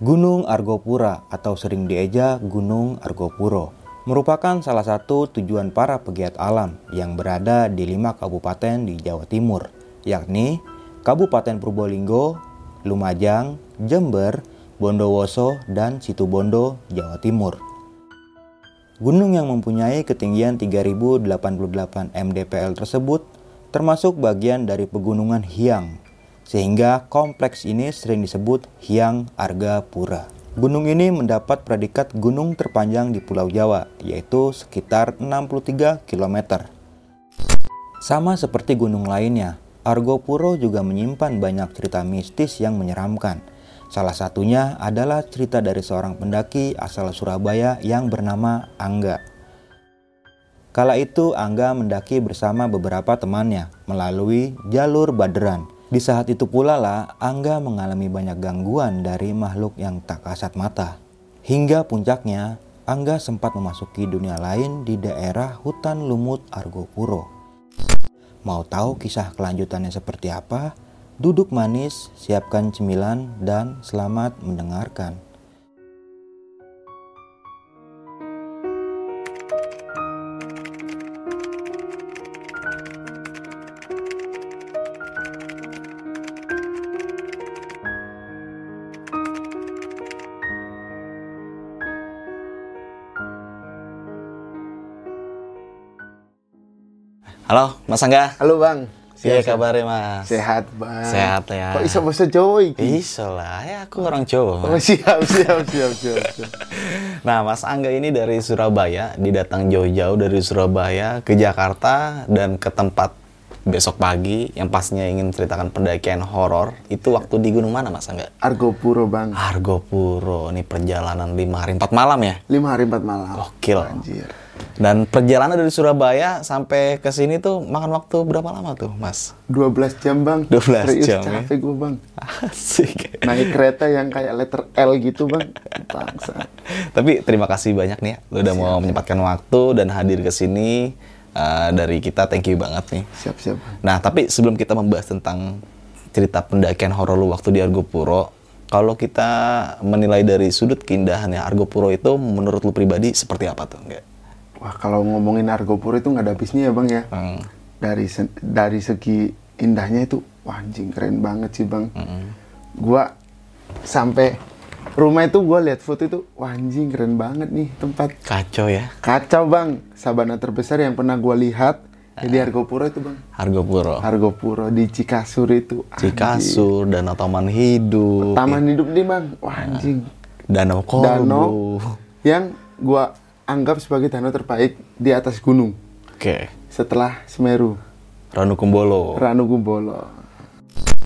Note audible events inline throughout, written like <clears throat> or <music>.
Gunung Argopura atau sering dieja Gunung Argopuro merupakan salah satu tujuan para pegiat alam yang berada di lima kabupaten di Jawa Timur, yakni Kabupaten Purbolinggo, Lumajang, Jember, Bondowoso, dan Situbondo, Jawa Timur. Gunung yang mempunyai ketinggian 3088 mdpl tersebut termasuk bagian dari pegunungan Hyang sehingga kompleks ini sering disebut Hyang Argapura. Gunung ini mendapat predikat gunung terpanjang di Pulau Jawa, yaitu sekitar 63 km. Sama seperti gunung lainnya, Argopuro juga menyimpan banyak cerita mistis yang menyeramkan. Salah satunya adalah cerita dari seorang pendaki asal Surabaya yang bernama Angga. Kala itu Angga mendaki bersama beberapa temannya melalui jalur Baderan di saat itu pula lah Angga mengalami banyak gangguan dari makhluk yang tak kasat mata. Hingga puncaknya, Angga sempat memasuki dunia lain di daerah hutan lumut Argopuro. Mau tahu kisah kelanjutannya seperti apa? Duduk manis, siapkan cemilan, dan selamat mendengarkan. Halo, Mas Angga. Halo Bang. Iya kabarnya Mas? Sehat Bang. Sehat ya. Kok bisa bahasa Jawa iki? Bisa lah, ya aku orang Jawa. Oh siap, siap, siap, siap, siap. <laughs> Nah, Mas Angga ini dari Surabaya, didatang jauh-jauh dari Surabaya ke Jakarta dan ke tempat besok pagi yang pastinya ingin ceritakan pendakian horor. Itu waktu di gunung mana Mas Angga? Argopuro Bang. Argopuro. Ini perjalanan 5 hari 4 malam ya? Lima hari empat malam. Gokil. Anjir. Dan perjalanan dari Surabaya sampai ke sini tuh makan waktu berapa lama tuh, Mas? 12 jam Bang. 12 Serius, jam, ya? capek gue Bang. Asik. Naik kereta yang kayak letter L gitu Bang. Bangsa. Tapi terima kasih banyak nih ya, lu udah mau menyempatkan waktu dan hadir ke sini. Uh, dari kita thank you banget nih. Siap, siap. Nah, tapi sebelum kita membahas tentang cerita pendakian horor lu waktu di Argopuro, kalau kita menilai dari sudut keindahannya Argopuro itu menurut lu pribadi seperti apa tuh? Enggak? Wah kalau ngomongin Argopuro itu nggak ada habisnya ya Bang ya. Hmm. Dari se- dari segi indahnya itu, wah anjing keren banget sih Bang. Gua sampai rumah itu gua lihat foto itu, wah anjing keren banget nih tempat. Kacau ya, Kacau bang, sabana terbesar yang pernah gua lihat di Argopuro itu bang. Argopuro. Argopuro di Cikasur itu. Anjing. Cikasur, Danau Taman Hidup, Taman hidup nih bang, wah anjing. Danau Kolbu. Danau yang gua anggap sebagai danau terbaik di atas gunung Oke, setelah Semeru, Ranu Kumbolo. Ranu Gumbolo.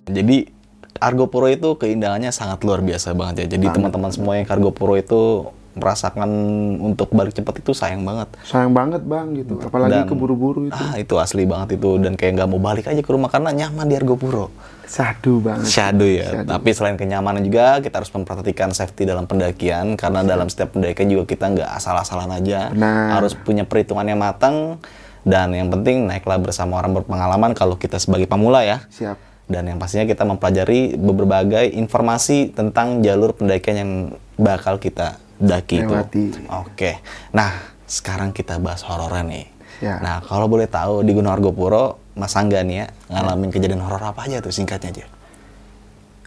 Jadi Argopuro itu keindahannya sangat luar biasa banget ya. Jadi teman-teman semua yang ke Argopuro itu merasakan untuk balik cepat itu sayang banget. Sayang banget bang gitu, apalagi Dan- keburu-buru itu. Ah itu asli banget itu dan kayak nggak mau balik aja ke rumah karena nyaman di Argopuro. Sadu banget. Shadow ya. Shadow. Tapi selain kenyamanan juga kita harus memperhatikan safety dalam pendakian karena dalam setiap pendakian juga kita nggak asal-asalan aja. Benar. Harus punya perhitungan yang matang dan yang penting naiklah bersama orang berpengalaman kalau kita sebagai pemula ya. Siap. Dan yang pastinya kita mempelajari berbagai informasi tentang jalur pendakian yang bakal kita daki Lewati. itu. Oke. Nah, sekarang kita bahas horornya nih. Ya. Nah, kalau boleh tahu di Gunung Argopuro, Mas Angga nih ya, ngalamin kejadian horor apa aja tuh singkatnya aja.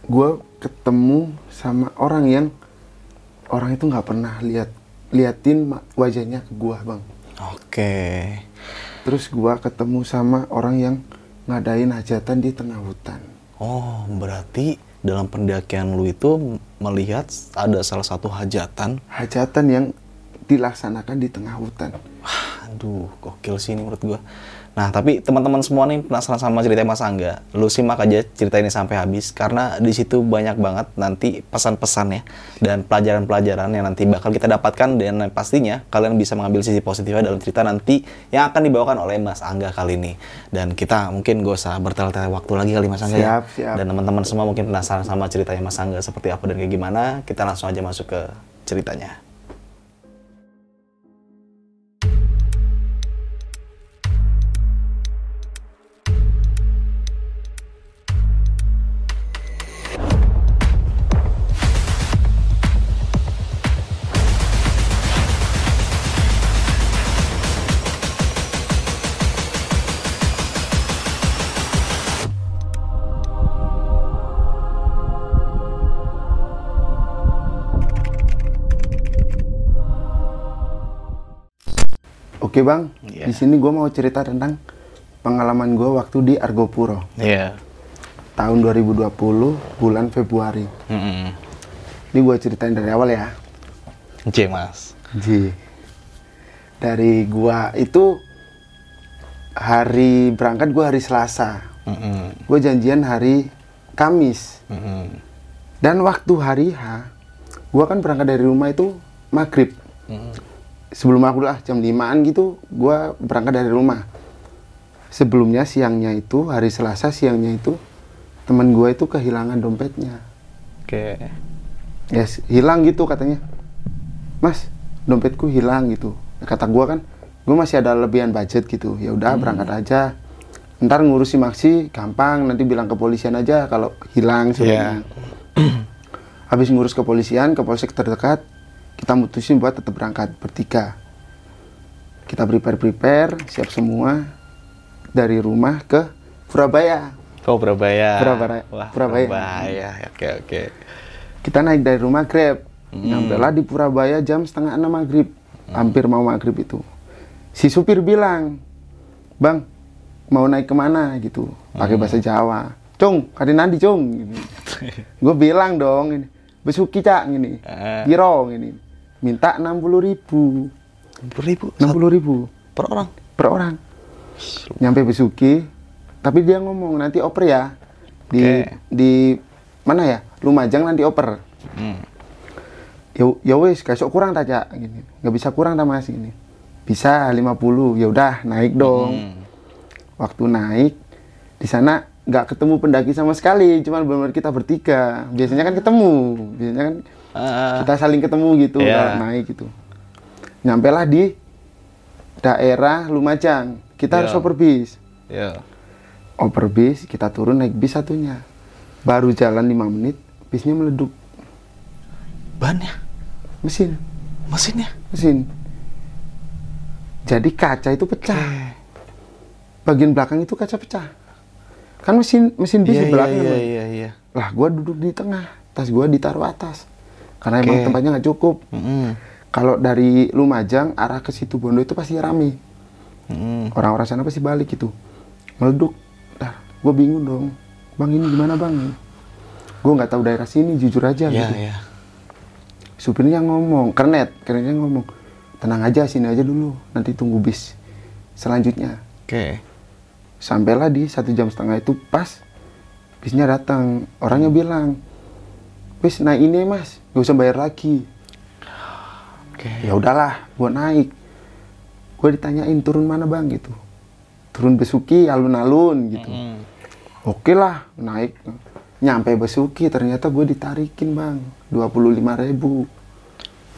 gue ketemu sama orang yang orang itu nggak pernah lihat liatin wajahnya ke gua bang Oke. terus gua ketemu sama orang yang ngadain hajatan di tengah hutan Oh, berarti dalam pendakian lu itu melihat ada salah satu hajatan. hajatan yang dilaksanakan di tengah hutan Wah, aduh, gokil sih ini menurut gua. Nah, tapi teman-teman semua nih penasaran sama cerita Mas Angga. Lu simak aja cerita ini sampai habis karena di situ banyak banget nanti pesan-pesannya dan pelajaran-pelajaran yang nanti bakal kita dapatkan dan pastinya kalian bisa mengambil sisi positifnya dalam cerita nanti yang akan dibawakan oleh Mas Angga kali ini. Dan kita mungkin gak usah bertele-tele waktu lagi kali Mas Angga ya. Siap, siap. Dan teman-teman semua mungkin penasaran sama ceritanya Mas Angga seperti apa dan kayak gimana. Kita langsung aja masuk ke ceritanya. Oke bang, Iya. di sini gue mau cerita tentang pengalaman gue waktu di Argopuro Iya. tahun 2020 bulan Februari. Mm-mm. Ini gue ceritain dari awal ya. J mas. Ji. Dari gua itu hari berangkat gua hari Selasa. Mm-mm. Gue janjian hari Kamis. Mm-mm. Dan waktu hari H, gua kan berangkat dari rumah itu maghrib. Mm-mm. Sebelum aku lah jam 5an gitu, gua berangkat dari rumah. Sebelumnya siangnya itu hari Selasa siangnya itu teman gua itu kehilangan dompetnya. Oke. Yes, hilang gitu katanya. Mas, dompetku hilang gitu. Kata gua kan, gua masih ada lebihan budget gitu. Ya udah berangkat aja. Ntar ngurusi maksi gampang, nanti bilang kepolisian aja kalau hilang sebenarnya. <clears throat> Habis ngurus kepolisian, ke polsek terdekat, kita mutusin buat tetap berangkat bertiga. Kita prepare-prepare, siap semua dari rumah ke Surabaya. Kau Surabaya. Surabaya. Wah, Surabaya. Surabaya. Oke oke. kita naik dari rumah Grab nyampe lah di Purabaya jam setengah enam maghrib hampir mau maghrib itu si supir bilang bang mau naik ke mana gitu pakai bahasa Jawa cung kali nanti cung <laughs> gue bilang dong ini besuki cak ini Eh. piro ini minta enam puluh ribu. Enam ribu. enam puluh ribu. Per orang. per orang. Nyampe Besuki tapi dia ngomong nanti oper ya. Di Oke. di mana ya? Lumajang nanti oper. Hmm. ya ya wes kasih kurang aja gini. Nggak bisa kurang tak mas? Ini bisa 50 ya udah naik dong. Hmm. waktu naik di sana nggak ketemu pendaki sama sekali cuman benar kita bertiga. Biasanya kan ketemu. Biasanya kan Ah, kita saling ketemu gitu Iya. kalau naik gitu. Nyampe lah di daerah Lumajang. Kita harus Iya. over bis. Ya. over bis kita turun naik bis satunya. Baru jalan 5 menit bisnya meleduk. Bannya, mesin. Mesinnya. mesin. Jadi kaca itu pecah. Bagian belakang itu kaca pecah. Kan mesin mesin bis Iya di iya belakang iya Bang. iya iya. lah gua duduk di tengah. Tas gua ditaruh atas karena emang Oke. tempatnya nggak cukup Mm-mm. kalau dari Lumajang arah ke situ Bondo itu pasti rame Mm-mm. orang-orang sana pasti balik gitu meleduk dah gue bingung dong bang ini gimana bang gue nggak tahu daerah sini jujur aja Iya gitu iya. supirnya ngomong kernet kerennya ngomong tenang aja sini aja dulu nanti tunggu bis selanjutnya Oke. sampailah di satu jam setengah itu pas bisnya datang orangnya bilang bis naik ini mas gak usah bayar lagi. Oke. ya udahlah gue naik. Gue ditanyain turun mana bang? Gitu. Turun Besuki alun-alun gitu. Mm. oke lah naik. Nyampe Besuki ternyata gue ditarikin bang. 25.000 ribu.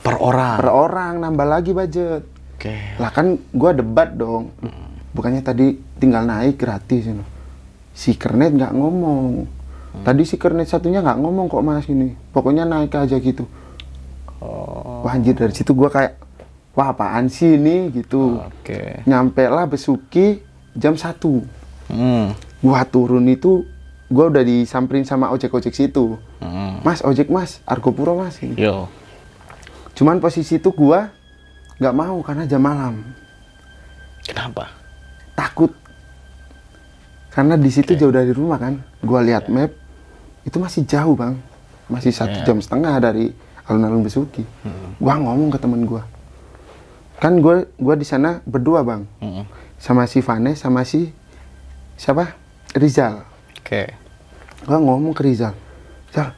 Per orang. per orang nambah lagi budget. Oke. lah kan gue debat dong. Bukannya tadi tinggal naik gratis ini si kernet nggak ngomong tadi si kernet satunya nggak ngomong kok mas ini pokoknya naik aja gitu Oh. wah anjir dari situ gue kayak wah apaan sih ini gitu Oke. nyampe lah Besuki jam 1 Hmm. gua turun itu gua udah disamperin sama ojek-ojek situ Mm. mas ojek mas Argopuro mas Ini. Yo. cuman posisi itu gua nggak mau karena jam malam Kenapa? takut karena di situ jauh dari rumah kan gua lihat map itu masih jauh bang. Masih satu Ya. jam setengah dari alun-alun Besuki. Gua ngomong ke temen gua. Kan gua gua di sana berdua bang. Mm. sama si Vane sama si siapa? Rizal. Oke. gua ngomong ke Rizal. Rizal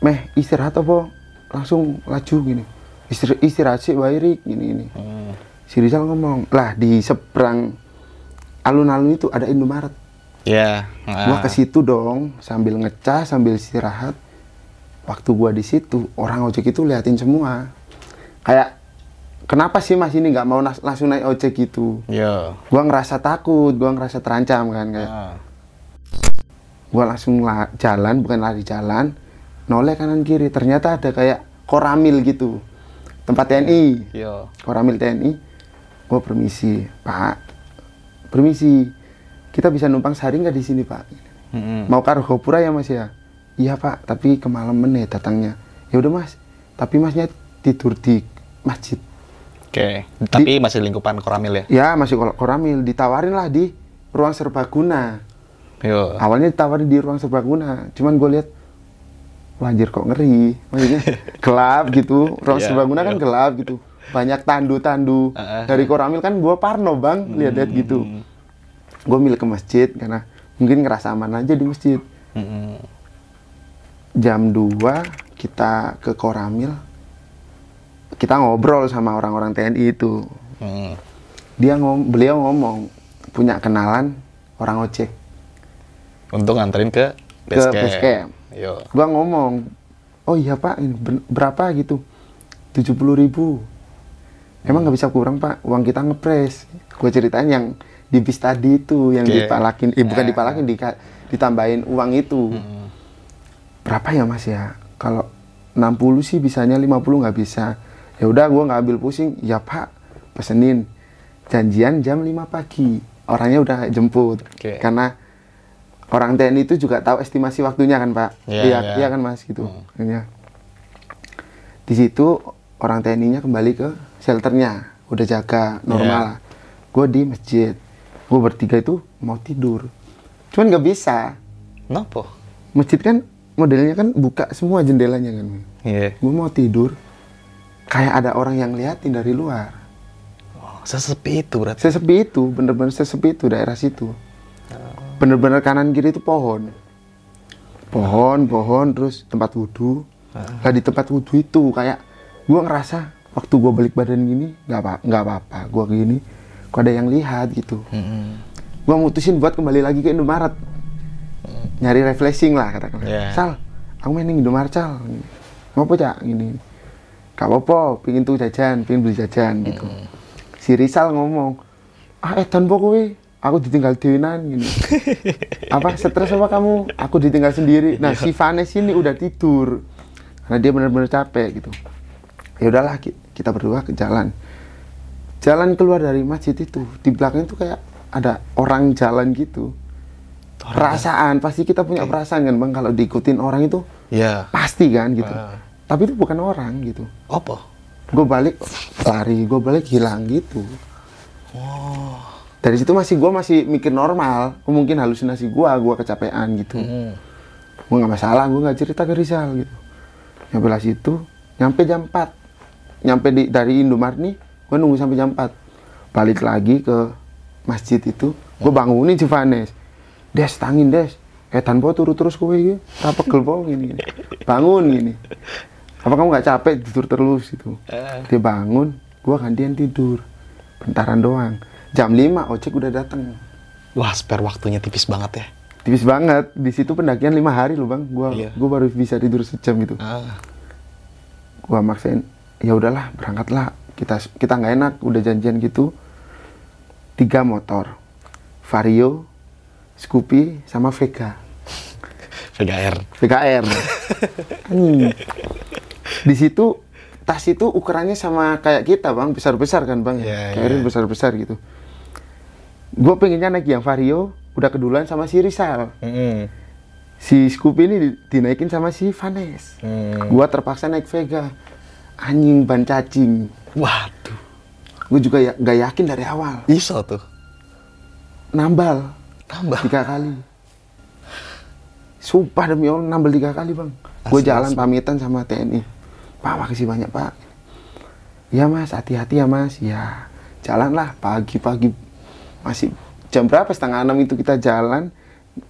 meh istirahat apa? Langsung laju gini. Istir istirahat sih Wairik gini gini. Mm. si Rizal ngomong lah di seberang alun-alun itu ada Indomaret Ya. gua ke situ dong sambil ngecas sambil istirahat. Waktu gua di situ orang ojek itu liatin semua. Kayak kenapa sih mas ini nggak mau nas- langsung naik ojek gitu? Yo. gua ngerasa takut gua ngerasa terancam kan kayak. Ah. gua langsung la- jalan bukan lari jalan noleh kanan kiri. Ternyata ada kayak koramil gitu. Tempat TNI Yo. koramil TNI gua permisi pak. Permisi kita bisa numpang sehari nggak di sini pak Mm-mm. mau ke Argopura ya mas ya iya pak tapi kemalaman nih datangnya ya udah mas tapi masnya tidur di masjid Oke. Tapi masih lingkupan Koramil ya? Ya masih kor- koramil, ditawarin lah di ruang serbaguna. Yo. Awalnya ditawarin di ruang serbaguna, cuman gue lihat wah anjir kok ngeri. <laughs> Maksudnya gelap gitu, ruang Iya, serbaguna kan iya. gelap gitu. Banyak tandu-tandu. Ah, ah, Dari koramil kan gue parno bang, lihat-lihat gitu. Gue milih ke masjid karena mungkin ngerasa aman aja di masjid. Mm-mm. Jam 2 kita ke koramil, kita ngobrol sama orang-orang TNI itu. Mm. Dia ngom beliau ngomong punya kenalan orang ojek. Untuk nganterin ke Ke base camp. base camp. Yo. gua ngomong oh iya pak ini ber- berapa gitu 70.000 ribu emang nggak bisa kurang pak uang kita ngepres gue ceritain yang di bis tadi itu yang Oke. dipalakin eh bukan Ah. dipalakin dika- ditambahin uang itu Mm. berapa ya mas ya kalau 60 sih bisanya 50 nggak bisa ya udah gua nggak ambil pusing ya pak pesenin janjian jam 5 pagi orangnya udah jemput Oke. karena orang TNI itu juga tahu estimasi waktunya kan pak Iya, iya iya. iya kan mas gitu Hmm. Iya. di situ orang TNI-nya kembali ke shelternya udah jaga normal gue di masjid gue bertiga itu mau tidur. Cuman nggak bisa. Kenapa? masjid kan modelnya kan buka semua jendelanya kan. Iya. gue mau tidur. Kayak ada orang yang liatin dari luar. Oh, sesepi itu berarti. sesepi itu bener-bener sesepi itu daerah situ. Bener-bener kanan kiri itu pohon. Pohon pohon terus tempat wudhu. Lah di tempat wudhu itu kayak gue ngerasa waktu gue balik badan gini nggak apa nggak apa-apa. Gue gini kok ada yang lihat gitu. Mm-mm. gue mutusin buat kembali lagi ke Indomaret. Nyari refreshing lah katakan. Iya. Sal aku main ning Indomaret Sal. Mau apa cak? Gini. Gak apa-apa pingin tuh jajan pingin beli jajan gitu. Si Rizal ngomong ah edan po kowe? Aku ditinggal dewenan gini. <laughs> Apa stres apa kamu? Aku ditinggal sendiri. Nah si Vanes ini udah tidur. Karena dia benar-benar capek gitu. Ya udahlah ki- kita berdua ke jalan jalan keluar dari masjid itu di belakang itu kayak ada orang jalan gitu perasaan pasti kita punya perasaan kan bang kalau diikutin orang itu Iya. pasti kan gitu Ah. tapi itu bukan orang gitu Apa? gue balik lari gue balik hilang gitu Oh. dari situ masih gue masih mikir normal mungkin halusinasi gue gue kecapean gitu Mm. gue nggak masalah gue nggak cerita ke Rizal gitu nyampe lah situ nyampe jam 4 nyampe di, dari Indomaret nih gue nunggu sampai jam 4 balik lagi ke masjid itu gue bangunin si Vanes. Des tangin des. Eh tanpa turu terus kowe iki. Tak pegel po gini, gini bangun gini apa kamu nggak capek tidur terus gitu? Eh. dia bangun gue gantian tidur. Bentaran doang. Jam 5 ojek udah datang Wah, spare waktunya tipis banget ya. tipis banget. Di situ pendakian lima hari loh bang. Gua Iya. gua baru bisa tidur sejam gitu. Ah. gua maksain ya udahlah berangkatlah kita kita nggak enak udah janjian gitu. Tiga motor. Vario Scoopy sama Vega. VGR. VKR Hmm. di situ tas itu ukurannya sama kayak kita bang. Besar besar kan bang? Iya, kayak iya. besar besar gitu. Gue pengennya naik yang vario udah keduluan sama si Rizal. Mm-mm. si Scoopy ini di- dinaikin sama si Vanes. Mm. gua terpaksa naik Vega. Anjing ban cacing Waduh. gue juga ya nggak yakin dari awal. Iso tuh. nambal. Tambah. tiga kali. Sumpah demi Allah nambal tiga kali bang. Gue jalan asli. pamitan sama TNI. Pak makasih banyak pak. Ya mas hati-hati ya mas. Ya jalanlah. Pagi-pagi masih jam berapa? Setengah enam itu kita jalan.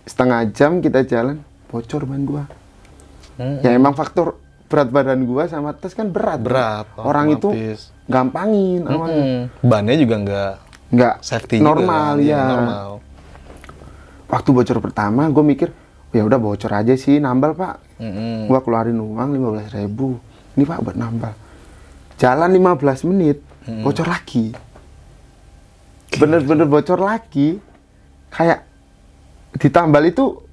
Setengah jam kita jalan. Bocor ban gua. Mm. ya emang faktor berat badan gua sama tes kan berat. Berat, orang itu. Gampangin awalnya Mm-mm. Bannya juga nggak nggak safety juga normal kan? Iya, ya Normal. waktu bocor pertama gue mikir ya udah bocor aja sih nambal pak. Mm-mm. gua keluarin uang 15.000 ribu. Ini pak buat nambal. Jalan 15 menit bocor lagi. Bener-bener bocor lagi. Kayak ditambal itu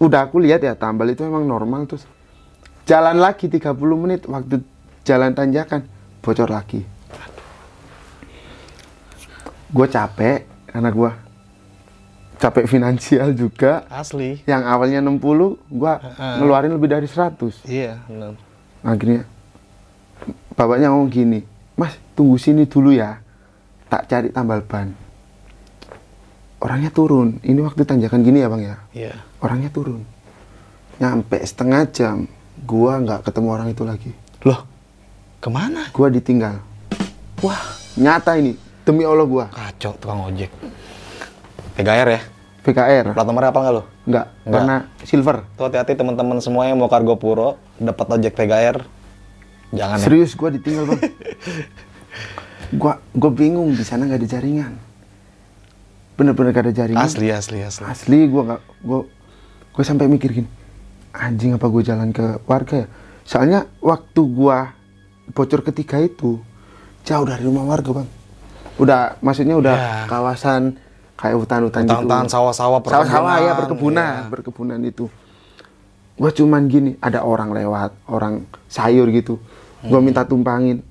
udah aku lihat ya tambal itu emang normal terus jalan lagi 30 menit waktu jalan tanjakan bocor lagi. Gue capek karena gua. Capek finansial juga. Asli. yang awalnya 60 gua Heeh. ngeluarin lebih dari 100 Iya, benar. akhirnya bapaknya ngomong gini mas tunggu sini dulu ya. Tak cari tambal ban. Orangnya turun. Ini waktu tanjakan gini ya bang ya? Iya. orangnya turun. Nyampe setengah jam gua nggak ketemu orang itu lagi. Loh, ke mana? gua ditinggal Wah, nyata ini demi allah gua kacau tukang ojek. PGR ya? PKR Plat nomornya apa nggak lo? nggak Nggak. karena silver Tuh hati-hati teman-teman semua yang mau kargo puro dapat ojek PGR. Jangan ya. serius gua ditinggal bang <laughs> gua gua bingung di sana nggak ada jaringan bener-bener gak ada jaringan Asli asli asli. asli gua nggak gua gua sampai mikir gini anjing apa gua jalan ke warga ya soalnya waktu gua bocor ketiga itu jauh dari rumah warga bang. Udah maksudnya udah Ya. kawasan kayak hutan-hutan gitu. Hutan-hutan, sawah-sawah, sawah-sawah ya perkebunan, perkebunan ya. perkebunan itu. Gua cuman gini ada orang lewat orang sayur gitu. Gua Hmm. minta tumpangin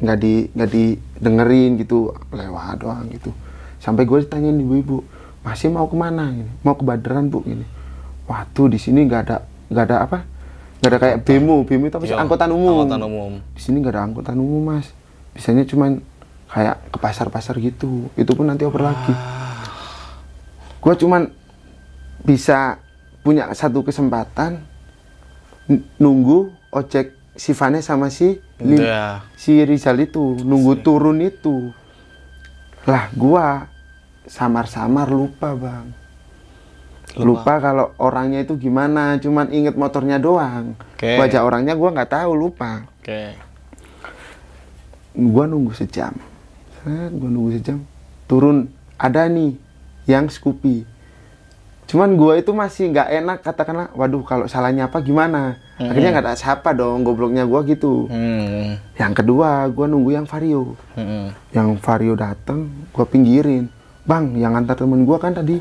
nggak di nggak didengerin gitu lewat doang gitu. Sampai gue ditanyain ibu-ibu masih mau ke mana? Gini mau ke Baderan bu gini. Waduh di sini nggak ada nggak ada apa nggak ada kayak bemo. Bemo itu apa sih? Iya, angkutan umum. angkutan umum. di sini nggak ada angkutan umum mas. Biasanya cuman kayak ke pasar-pasar gitu. Itu pun nanti oper lagi. Gue cuman bisa punya satu kesempatan nunggu ojek si Vane sama si Lim- Udah. si Rizal itu. Nunggu turun itu. Lah gua samar-samar lupa bang lupa, kalau orangnya itu gimana cuman inget motornya doang. Oke. wajah orangnya gua nggak tahu lupa. Oke. gua nunggu sejam. Gua nunggu sejam. Turun ada nih yang Scoopy. Cuman gua itu masih nggak enak katakanlah waduh kalau salahnya apa gimana? Akhirnya nggak ada siapa dong gobloknya gua gitu. Hmm. yang kedua gua nunggu yang Vario. Hmm. yang Vario dateng gua pinggirin. Bang yang antar temen gua kan tadi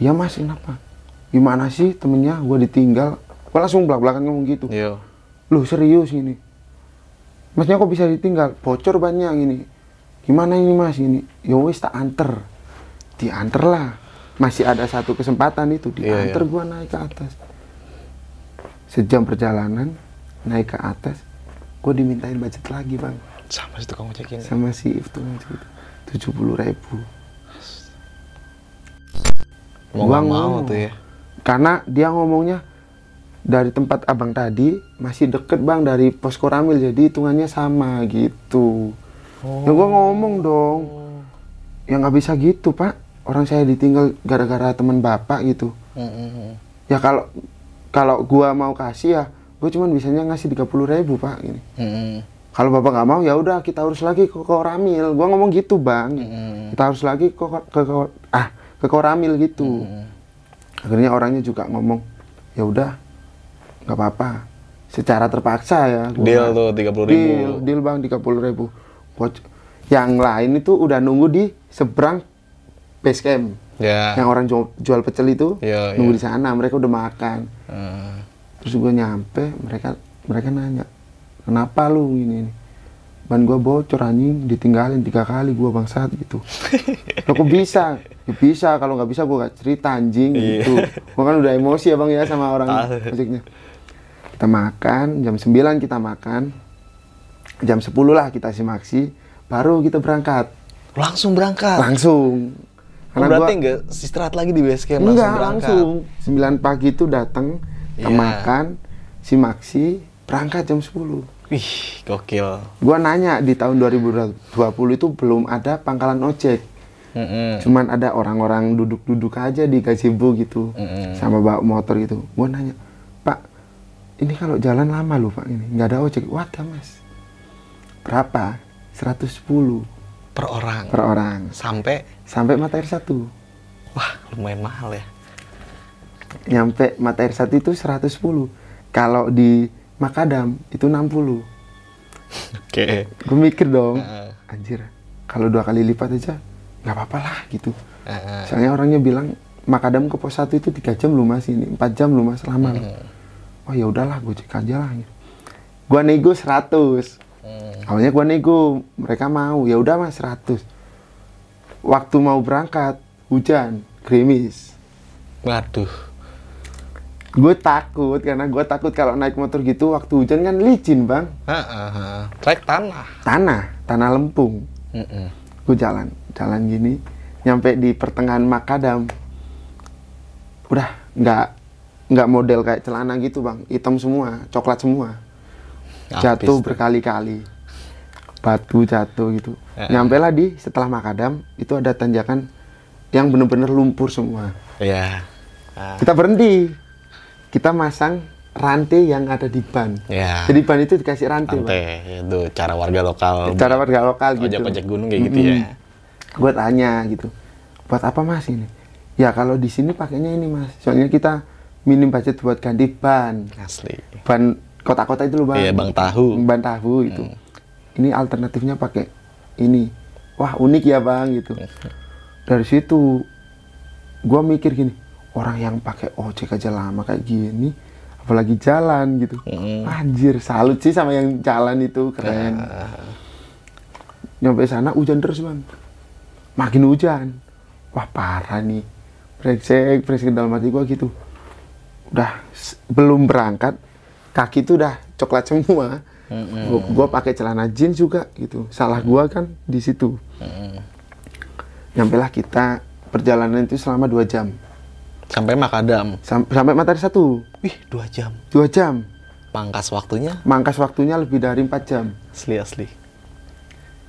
iya mas kenapa gimana sih temennya gua ditinggal gua langsung belak belakan ngomong gitu Yo. Loh serius ini? Masnya kok bisa ditinggal? Bocor banyak ini. Gimana ini mas ini? Ya wis tak anter. Dianter lah. Masih ada satu kesempatan itu. Iya, Dianter iya. gua naik ke atas. Sejam perjalanan, naik ke atas. Gue dimintain budget lagi bang. Sama si tukang ojek ini. Sama si itu tujuh puluh ribu. Mau Gua mau ngomong. tuh ya. Karena dia ngomongnya dari tempat abang tadi masih deket bang dari pos koramil jadi hitungannya sama gitu. Ya gua ngomong dong, ya nggak bisa gitu pak. Orang saya ditinggal gara-gara teman bapak gitu. Hmm. Ya kalau kalau gua mau kasih ya, gue cuman bisanya ngasih tiga puluh ribu pak. Gini. Hmm. Kalau bapak nggak mau ya udah kita urus lagi ke koramil. Gua ngomong gitu bang. Hmm. Kita harus lagi ke, ke, ke- ah ke koramil gitu. Akhirnya orangnya juga ngomong, ya udah nggak apa-apa. Secara terpaksa ya. gua Deal tuh 30.000. Deal, deal bang tiga puluh ribu. Yang lain itu udah nunggu di seberang base camp. Ya. Yang orang jual, jual pecel itu Iya, nunggu iya. di sana. Mereka udah makan. Hmm. Terus gue nyampe, mereka mereka nanya, kenapa lu ini? ini? Ban gua bocor anjing, ditinggalin tiga kali gua bangsat gitu. <laughs> Lo kok bisa? Ya bisa, kalau nggak bisa gua gak cerita anjing Iya. gitu. Gua kan udah emosi ya bang ya sama orang musiknya. Kita makan, jam 9 kita makan. Jam 10 lah kita simaksi, baru kita berangkat. Langsung berangkat. Langsung. Oh, berarti nggak istirahat lagi di base camp langsung Enggak, berangkat. langsung. 9 pagi itu datang, kita Iya. makan, simaksi, berangkat jam 10. Wih, gokil. Gua nanya di tahun 2020 itu belum ada pangkalan ojek. Mm-mm. Cuman ada orang-orang duduk-duduk aja di gazebo gitu. Mm-mm. Sama bawa motor gitu. Gua nanya, "Pak, ini kalau jalan lama loh, Pak ini. nggak ada ojek." Wadah, Mas. Berapa? 110 Per orang. per orang. Sampai, Sampai mata air satu. wah lumayan mahal ya. Nyampe mata air satu itu 110. Kalau di Makadam itu 60. Oke. Gue mikir dong, Heeh. anjir, kalau dua kali lipat aja nggak apa-apa lah gitu. Heeh. Soalnya orangnya bilang Makadam ke pos 1 itu tiga jam lu mas ini, 4 jam lu mas lama. lu. Oh ya udahlah, gue cek aja lah. Gitu. Gua nego 100. Hmm. Awalnya gua nego, mereka mau. Ya udah mas 100. Waktu mau berangkat, hujan, gerimis. Waduh. Gue takut karena gue takut kalau naik motor gitu waktu hujan kan licin bang. Heeh. Trek tanah. tanah tanah lempung. Gue jalan jalan gini nyampe di pertengahan makadam. Udah nggak nggak model kayak celana gitu bang. Hitam semua coklat semua. Jatuh berkali-kali. Batu jatuh gitu. Ya. nyampe lah di setelah makadam itu ada tanjakan yang bener-bener lumpur semua. Iya. Ah, kita berhenti kita masang rantai yang ada di ban Ya. jadi ban itu dikasih rantai, Bang. Santai, itu cara warga lokal. cara warga lokal gitu ojek-ojek gunung kayak gitu ya. gue tanya gitu buat apa mas ini ya kalau di sini pakainya ini mas soalnya kita minim budget buat ganti ban Asli. ban kota-kota itu loh bang Iya, bang tahu. Hmm. ban tahu itu ini alternatifnya pakai ini wah unik ya bang gitu <laughs> dari situ gua mikir gini orang yang pakai ojek aja lama kayak gini apalagi jalan gitu. Mm. anjir salut sih sama yang jalan itu keren. Nyampe sana hujan terus bang. Makin hujan. Wah parah nih. Brengsek brengsek dalam hati gua gitu. Udah belum berangkat kaki tuh udah coklat semua. Mm-mm. gua, gua pakai celana jeans juga gitu. Salah gua kan di situ. Mm-mm. nyampe lah kita perjalanan itu selama dua jam Sampai Makadam. Sam- sampai matahari satu Wih, dua jam. dua jam Pangkas waktunya mangkas waktunya lebih dari empat jam asli asli.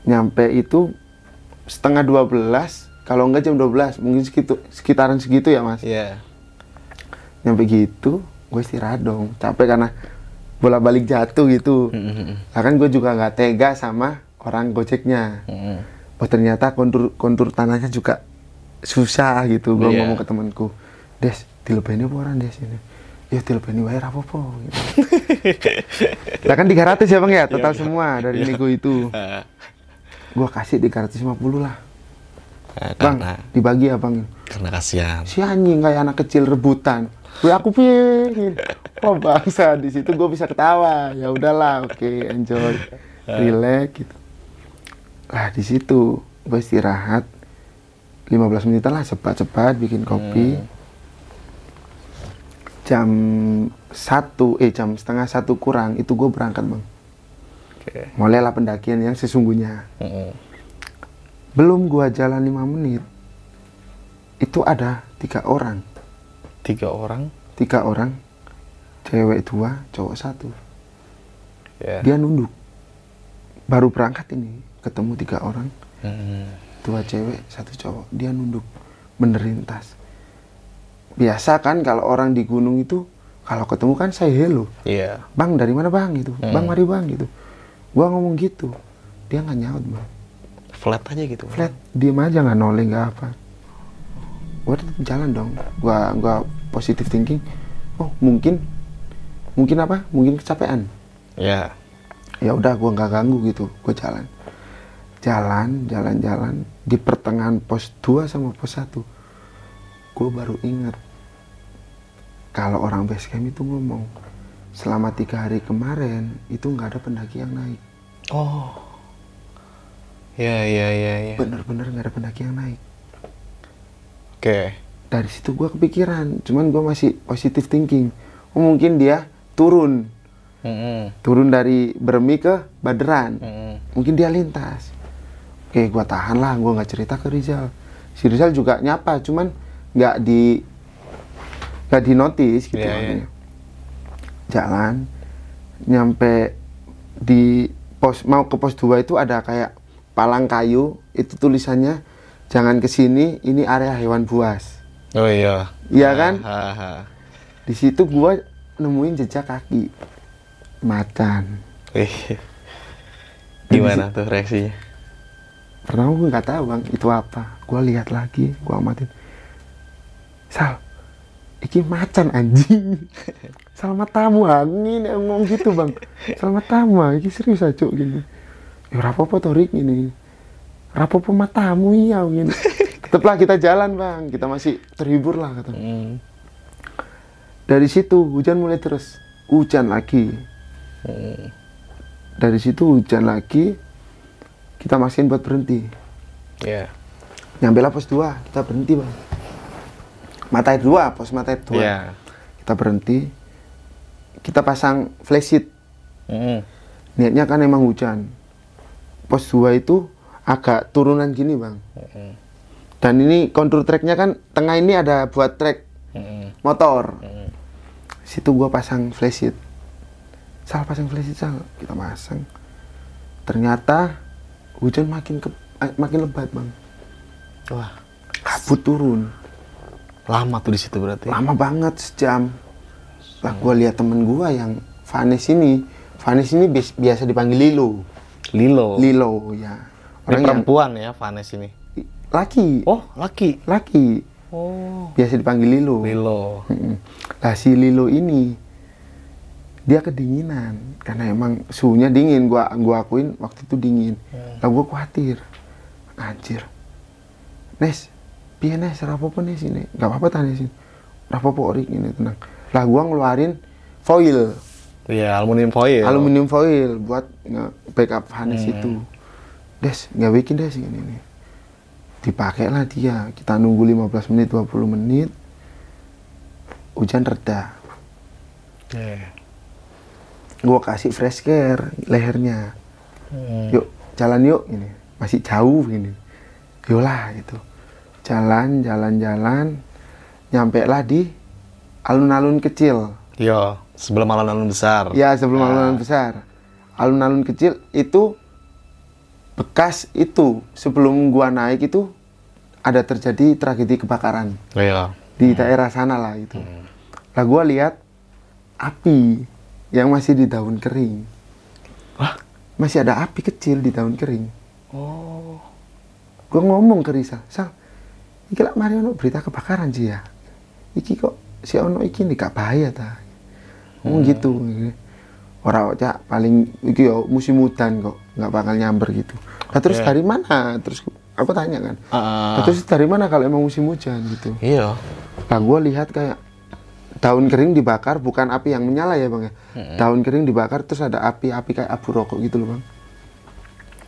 nyampe itu setengah 12 kalau enggak jam 12 mungkin segitu sekitaran segitu ya mas Iya. nyampe gitu gue istirahat dong capek karena bola balik jatuh gitu Mm-mm. lah kan gue juga nggak tega sama orang gojeknya Mm-mm. oh ternyata kontur kontur tanahnya juga susah gitu gue Iya. ngomong ke temanku des dilebeni apa orang des ini? Ya dilebeni wae apa-apa gitu. <laughs> lah kan 300 ya bang ya? Total semua dari nego itu. <laughs> Gue kasih 350 lah. Ah, bang karena dibagi ya bang? karena kasihan. si anjing kayak anak kecil rebutan. Gue aku piye oh bangsa di situ gue bisa ketawa? Ya udahlah oke enjoy. Relax gitu. Lah di situ gue istirahat 15 menit lah cepat-cepat bikin kopi jam satu eh jam setengah satu kurang itu gue berangkat bang Oke. mulailah pendakian yang sesungguhnya Mm-mm. belum gua jalan lima menit itu ada tiga orang Tiga orang. tiga orang cewek dua cowok satu Ya. dia nunduk baru berangkat ini ketemu tiga orang Mm-mm. dua cewek satu cowok dia nunduk benerin tas biasa kan kalau orang di gunung itu kalau ketemu kan saya hello. Iya. bang dari mana bang? Gitu. Hmm. bang mari bang gitu. Gua ngomong gitu. Dia nggak nyaut bang. Flat aja gitu. flat. Diem aja nggak noleh nggak apa. Gua tetap jalan dong. Gua gua positive thinking. Oh mungkin mungkin apa? Mungkin kecapean. Ya. ya udah gua nggak ganggu gitu. Gua jalan. Jalan jalan jalan. Di pertengahan pos 2 sama pos 1 gua baru ingat kalau orang base camp itu ngomong selama tiga hari kemarin itu nggak ada pendaki yang naik Oh. Ya ya ya ya. bener-bener nggak ada pendaki yang naik Oke. dari situ gua kepikiran cuman gua masih positive thinking oh mungkin dia turun Mm-mm. turun dari Bermi ke Baderan Mm-mm. mungkin dia lintas oke gua tahan lah gua nggak cerita ke Rizal si Rizal juga nyapa cuman nggak di nggak di notice gitu Iya, makanya. iya. jalan nyampe di pos mau ke pos 2 itu ada kayak palang kayu itu tulisannya jangan ke sini ini area hewan buas Oh iya. iya kan Ha, ha. di situ gua nemuin jejak kaki macan Wih. Gimana tuh reaksinya? pertama gue nggak tahu bang itu apa gue lihat lagi gue amatin sal iki macan anjing. <laughs> Selamat tamu angin yang ngomong gitu bang. Selamat tamu iki serius aja gini. Ya rapopo torik ini rapopo matamu iya gini <laughs> tetaplah kita jalan bang. Kita masih terhibur lah kata. Mm. dari situ hujan mulai terus. Hujan lagi. Mm. dari situ hujan lagi. Kita maksain buat berhenti. Ya. nyampe lah pos 2 kita berhenti bang mata air dua pos mata air dua. Iya. kita berhenti. Kita pasang flashlight Mm. niatnya kan emang hujan. Pos 2 itu agak turunan gini bang. Mm-mm. dan ini kontur treknya kan tengah ini ada buat trek Mm-mm. motor. Mm. situ gua pasang flashlight sal pasang flashlight sal. Kita pasang. Ternyata hujan makin ke, eh, makin lebat bang. Wah, kabut turun lama tuh di situ berarti. lama banget sejam. Lah gua lihat temen gua yang Vanes ini. Vanes ini bis- biasa dipanggil Lilo. Lilo. Lilo ya. Ini orang yang perempuan ya, Vanes ini. laki. Oh, laki. laki. Oh, biasa dipanggil Lilo. Lilo. Lah si Lilo ini dia kedinginan. Karena emang suhunya dingin. Gua gua akuin waktu itu dingin. Lah gua khawatir. Anjir. Nes piye Nes? Rapopo Nes ini. Nggak apa-apa ta Nes ini. Rapopo ori ini tenang. Lah gua ngeluarin foil. Iya, aluminium foil. aluminium foil buat nge-backup harness itu. Des nggak bikin Des ini nih dipakai lah dia. Kita nunggu 15 menit 20 menit. Hujan reda. Iya. gua kasih fresh care lehernya. Hmm. yuk jalan yuk ini. Masih jauh ini. Yolah gitu jalan jalan jalan nyampe lah di alun-alun kecil Iya, sebelum alun-alun besar. ya sebelum Ah. alun-alun besar alun-alun kecil itu bekas itu sebelum gua naik itu ada terjadi tragedi kebakaran Iya. di daerah sana lah itu lah gua lihat api yang masih di daun kering Wah. masih ada api kecil di daun kering Oh. gue ngomong ke Risa Sal iki lah mari ono berita kebakaran sih ya iki kok si ono iki nih gak bahaya ta ngomong gitu orang cak paling iki yo musim hujan kok nggak bakal nyamber gitu nah terus Oke. dari mana terus aku tanya kan Ah. "Lah, terus dari mana kalau emang musim hujan gitu Iya. Nah, gue lihat kayak daun kering dibakar, bukan api yang menyala ya bang ya. Daun kering dibakar terus ada api-api kayak abu rokok gitu loh bang.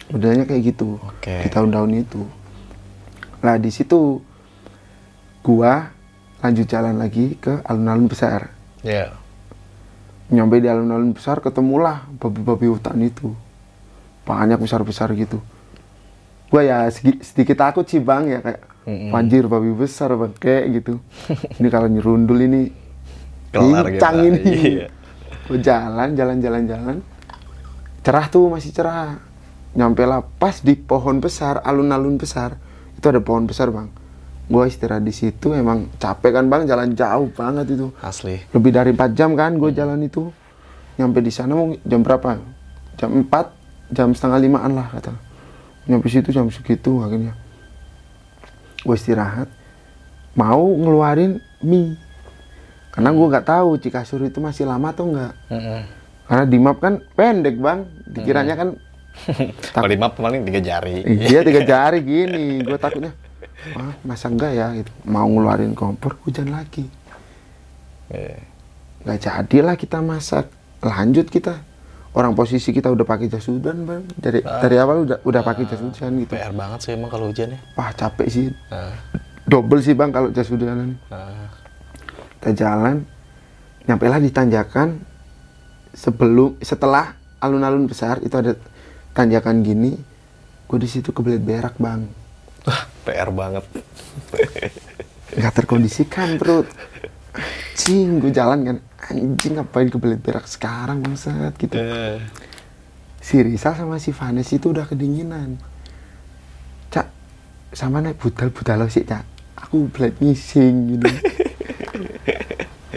Modelnya kayak gitu Oke. di daun-daun itu. Nah di situ gua lanjut jalan lagi ke alun-alun besar. Iya. Nyampe di alun-alun besar ketemulah babi-babi hutan itu. Banyak besar-besar gitu. Gua ya sedikit takut sih bang ya kayak Mm-mm. Anjir babi besar bang kayak gitu. <laughs> ini kalau nyerundul ini kita. ini. Iya. Gua jalan jalan jalan jalan. Cerah tuh masih cerah. Nyampe lah pas di pohon besar alun-alun besar itu ada pohon besar bang. Gua istirahat di situ emang capek kan bang jalan jauh banget itu. Asli. Lebih dari 4 jam kan gue jalan itu. Nyampe di sana mau jam berapa? Jam 4, jam setengah limaan lah kata. Nyampe situ jam segitu akhirnya. Gue istirahat. Mau ngeluarin mie. Karena gue nggak tahu Cikasur itu masih lama atau enggak. Mm-mm. Karena di map kan pendek bang. Dikiranya kan <laughs> Kalau di map paling tiga jari. iya tiga <laughs> jari gini. Gue takutnya. Wah, masa enggak ya? Gitu. Mau ngeluarin kompor hujan lagi. Iya. nggak jadilah kita masak. Lanjut kita. Orang posisi kita udah pakai jas hujan bang. Dari dari awal udah udah pakai jas hujan gitu. PR banget sih emang kalau hujan ya. wah capek sih. Nah, double sih bang kalau jas hujanan nah. kita jalan. Nyampe lah di tanjakan. Sebelum setelah alun-alun besar itu ada tanjakan gini. Gue di situ kebelet berak bang PR banget. nggak terkondisikan perut anjing gue jalan kan anjing ngapain kebelet berak sekarang bangsat gitu. Eh, si Rizal sama si Vanes itu udah kedinginan. Cak sama naik budal budal lo sih cak. Aku belat ngising gitu. <laughs>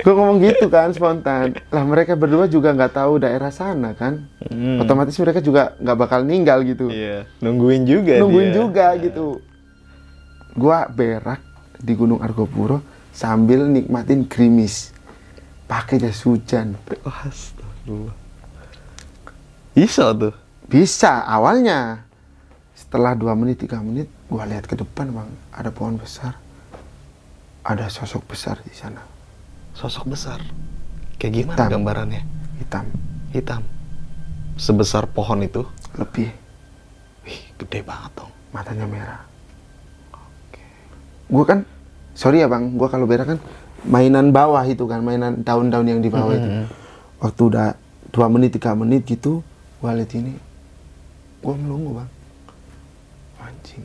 Gue ngomong gitu kan spontan. Lah mereka berdua juga nggak tahu daerah sana kan. Hmm. otomatis mereka juga nggak bakal ninggal gitu. Iya, nungguin juga nungguin dia. juga gitu gua berak di Gunung Argopuro sambil nikmatin gerimis pakai jas hujan astagfirullah. Bisa tuh. Bisa awalnya. Setelah dua menit tiga menit, gua lihat ke depan bang, ada pohon besar, ada sosok besar di sana, Sosok besar. Kayak gimana Hitam. gambarannya? hitam, Hitam. Sebesar pohon itu. lebih, Wih, gede banget dong. matanya merah. Gua kan, sorry ya bang, gua kalau berak kan mainan bawah itu kan mainan daun-daun yang di bawah itu. Waktu udah dua menit tiga menit gitu gua lihat ini gua melongo bang. Anjing.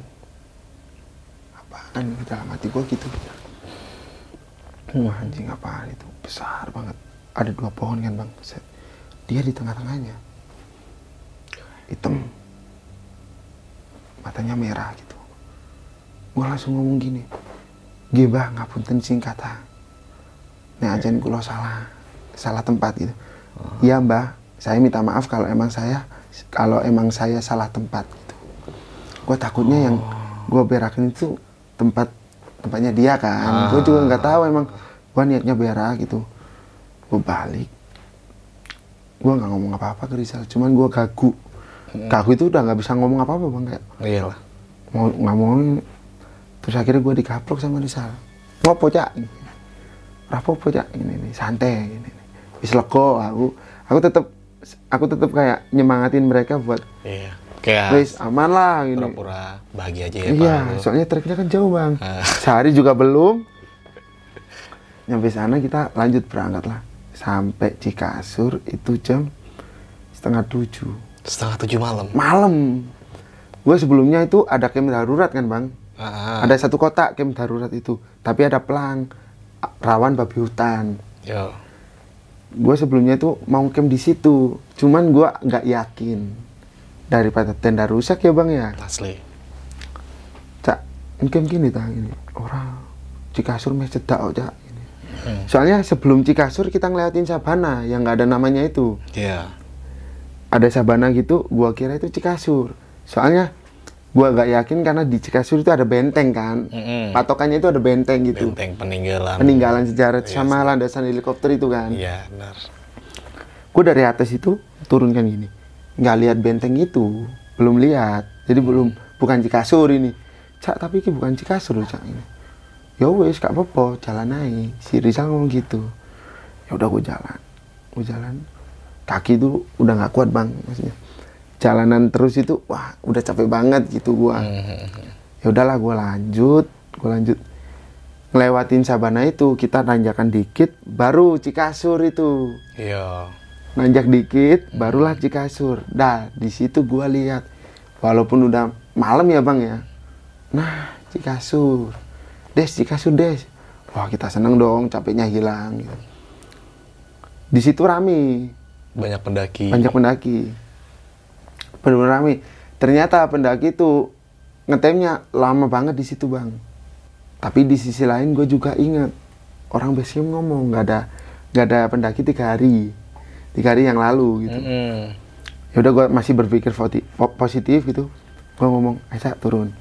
Apaan ini dalam hati gua gitu. Wah anjing apaan itu? Besar banget. Ada dua pohon kan bang Set. dia di tengah-tengahnya. Hitam. Matanya merah gitu gua langsung ngomong gini Gibah ngapunten sing kata Nek ajan kulo salah salah tempat gitu. Iya mbah, saya minta maaf kalau emang saya kalau emang saya salah tempat gitu. Gue takutnya yang gue berakin itu tempat tempatnya dia kan. Gue juga nggak tahu emang gue niatnya berak gitu. Gue balik, gue nggak ngomong apa-apa ke Rizal, cuman gue gagu. Gagu itu udah nggak bisa ngomong apa-apa bang kayak Iyalah. mau nggak mau terus akhirnya gue dikaplok sama Rizal. Ngopo cak? Rapopo cak. Ini nih santai ini nih wis lego aku. Aku tetep aku tetep kayak nyemangatin mereka buat Iya. Kayak wis aman lah gini. pura-pura bahagia aja ya iya Pak. soalnya treknya kan jauh bang. Ah. sehari juga belum. Nyampe sana kita lanjut berangkat lah. Sampai Cikasur itu jam setengah tujuh. Setengah tujuh malam. malam. Gue sebelumnya itu ada camp darurat kan bang Ah, ada satu kotak camp darurat itu tapi ada pelang rawan babi hutan Yo. gue sebelumnya itu mau camp di situ cuman gue nggak yakin daripada tenda rusak ya bang ya Asli. cak camp gini tah ini orang Cikasur meh cedak oh, cak ini. Hmm. soalnya sebelum Cikasur kita ngeliatin Sabana yang nggak ada namanya itu Iya. ada Sabana gitu gua kira itu Cikasur soalnya gua nggak yakin karena di Cikasur itu ada benteng kan Mm-mm. patokannya itu ada benteng gitu Benteng peninggalan. peninggalan sejarah Iya, sama landasan helikopter itu kan. Iya, benar. Gue dari atas itu turun kan gini, nggak lihat benteng itu, belum lihat. Jadi belum bukan Cikasur ini. Cak tapi ini bukan Cikasur loh, cak ini. Ya wes gak apa-apa, jalan naik. Si Rizal ngomong gitu. Ya udah gue jalan, gue jalan. Kaki itu udah nggak kuat bang, maksudnya. Jalanan terus itu, wah udah capek banget gitu gua. Ya udahlah gue lanjut, gue lanjut. Ngelewatin Sabana itu kita nanjakan dikit baru Cikasur itu. Iya. nanjak dikit barulah Cikasur. Dah di situ gua lihat. Walaupun udah malam ya bang ya. Nah Cikasur. Des Cikasur des. Wah kita seneng dong capeknya hilang gitu. di situ rame. Banyak pendaki. banyak pendaki benar rame. Ternyata pendaki itu ngetemnya lama banget di situ bang. Tapi di sisi lain gue juga ingat orang basecamp ngomong nggak ada nggak ada pendaki tiga hari tiga hari yang lalu gitu. Mm-mm. ya udah gue masih berpikir positif gitu. Gue ngomong aja turun.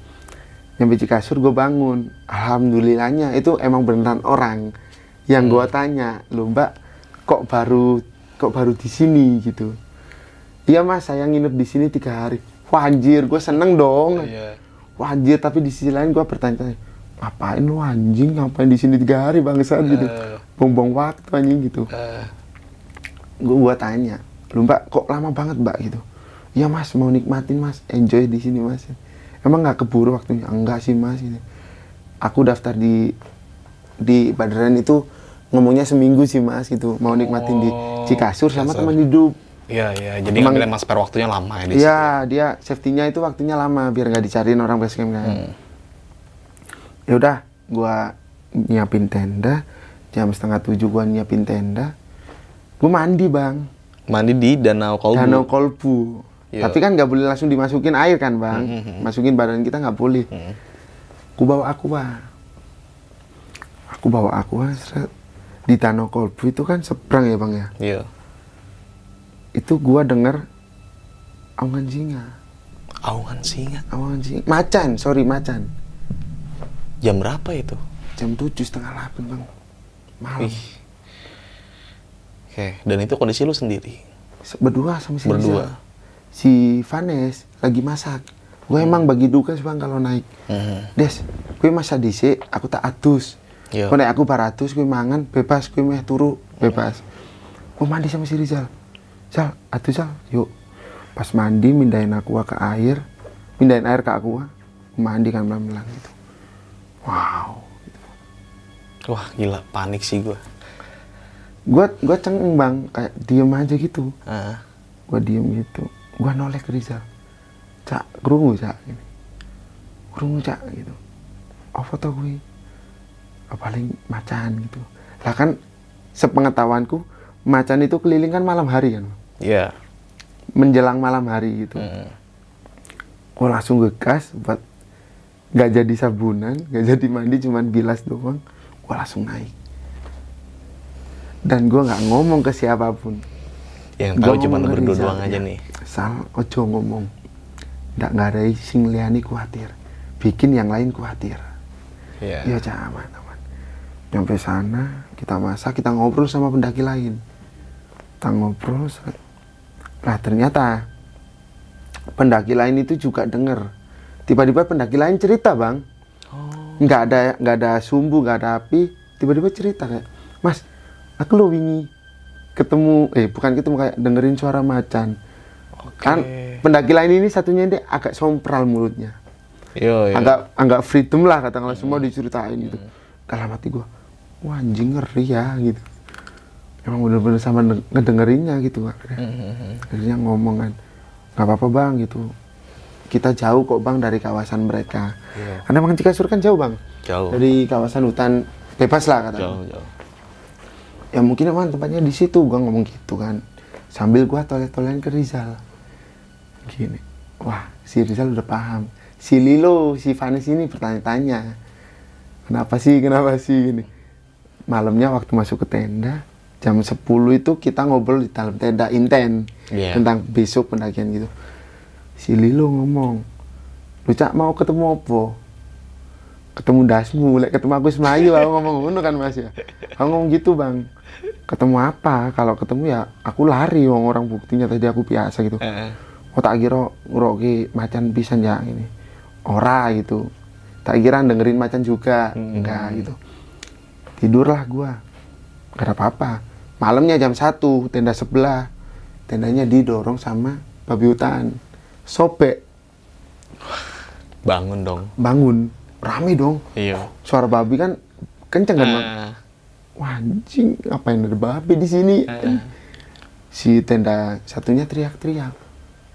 Nyampe Cikasur gue bangun. Alhamdulillahnya itu emang beneran orang yang gue tanya lo mbak kok baru kok baru di sini? Gitu iya mas saya nginep di sini tiga hari. Wah anjir gue seneng dong. Iya. wah anjir tapi di sisi lain gue bertanya ngapain lu anjing? Ngapain di sini tiga hari bangsat? Gitu. Eh. buang-buang waktu anjing gitu. Eh, gue gua tanya lu mbak kok lama banget mbak? Gitu. Ya mas mau nikmatin mas. Enjoy di sini mas. Emang nggak keburu waktunya? Enggak sih mas. Ini aku daftar di di Badran itu ngomongnya seminggu sih mas gitu. Mau nikmatin di Oh, Cikasur sama teman hidup Iya, iya. Jadi Emang- ngambil emang spare waktunya lama ya di. Iya dia safety-nya itu waktunya lama biar nggak dicariin orang basecamp kan Hmm. ya udah gua nyiapin tenda jam setengah tujuh gua nyiapin tenda gua mandi bang Mandi di Danau Kolbu. Danau kolbu. Iya. Tapi kan nggak boleh langsung dimasukin air kan bang. Hmm, hmm, hmm. Masukin badan kita nggak boleh. Hmm. Aku bawa aqua. Aku bawa aqua. Di Danau kolbu itu kan seberang ya bang ya. Iya. Itu gua denger awangan singa. Awangan singa. Awangan singa. Macan, sorry macan. Jam berapa itu? Jam tujuh setengah delapan bang. Malam. Oke, dan itu kondisi lu sendiri. Se- Berdua sama si Berdua. Si Vanes lagi masak. Gue emang bagi tugas bang kalau naik. Mhm. Des, gue masa dhisik, aku tak adus. Iya. Kau naik aku baratus, gue mangan, bebas, gue meh turu, bebas. Gue mandi sama si Rizal. Sal, adus Sal, yuk. Pas mandi, mindahin aku ke air, mindahin air ke aku, mandi kan pelan-pelan gitu. Wow. Wah gila, panik sih gue. Gue gue cengeng bang, kayak diem aja gitu. Ah, Gue diem gitu. Gue noleh ke Rizal. Cak, kerungu cak. Gini. Kerungu cak gitu. Oh foto gue. Oh, paling macan gitu. Lah kan sepengetahuanku macan itu keliling kan malam hari kan. Iya. Menjelang malam hari gitu. Mm. gue langsung ngegas buat nggak jadi sabunan nggak jadi mandi cuman bilas doang gue langsung naik dan gue nggak ngomong ke siapa pun Yang tahu cuma berdua doang aja ya. nih. sal ojo ngomong nggak nggak ada sing liani khawatir bikin yang lain khawatir Iya. Iya cak aman aman. Nyampe sana kita masak kita ngobrol sama pendaki lain. Kita ngobrol. Lah ternyata pendaki lain itu juga denger. Tiba-tiba pendaki lain cerita bang. Nggak ada nggak ada sumbu nggak ada api. Tiba-tiba cerita kayak Mas aku lo wingi ketemu eh bukan ketemu kayak dengerin suara macan. Kan pendaki lain ini satunya dia agak sompral mulutnya Yo, yo. agak agak freedom lah katakanlah semua diceritain gitu dalam hati gue wah anjing ngeri ya gitu emang bener-bener sama nge- ngedengerinnya gitu akhirnya, akhirnya ngomong kan nggak apa-apa bang gitu. Kita jauh kok bang dari kawasan mereka. Iya. karena emang Cikasur kan jauh bang. Jauh. dari kawasan hutan bebas lah katanya Jauh, jauh. ya mungkin emang tempatnya di situ gua ngomong gitu kan. Sambil gua toleh-tolehan ke Rizal. Gini wah si Rizal udah paham. Si Lilo si Vanis ini bertanya-tanya kenapa sih kenapa sih gini. Malamnya waktu masuk ke tenda jam 10 itu kita ngobrol di dalam tenda inten Iya. tentang besok pendakian gitu. Si Lilo ngomong lu cak mau ketemu apa? Ketemu dasmu lek ketemu aku Melayu aku ngomong ngono kan mas ya? Aku ngomong gitu bang. Ketemu apa? Kalau ketemu ya aku lari wong orang buktinya tadi aku biasa gitu. Heeh. oh tak kira ngeroki macan pisan ya ini ora gitu. Tak kira dengerin macan juga. Enggak gitu. Tidurlah gua. Gak ada apa-apa malamnya jam 1 tenda sebelah tendanya didorong sama babi hutan sobek Bangun dong. bangun rame dong Iya. suara babi kan kenceng kan Bang? Ah, wah anjing ngapain ada babi di sini ah. si tenda satunya teriak-teriak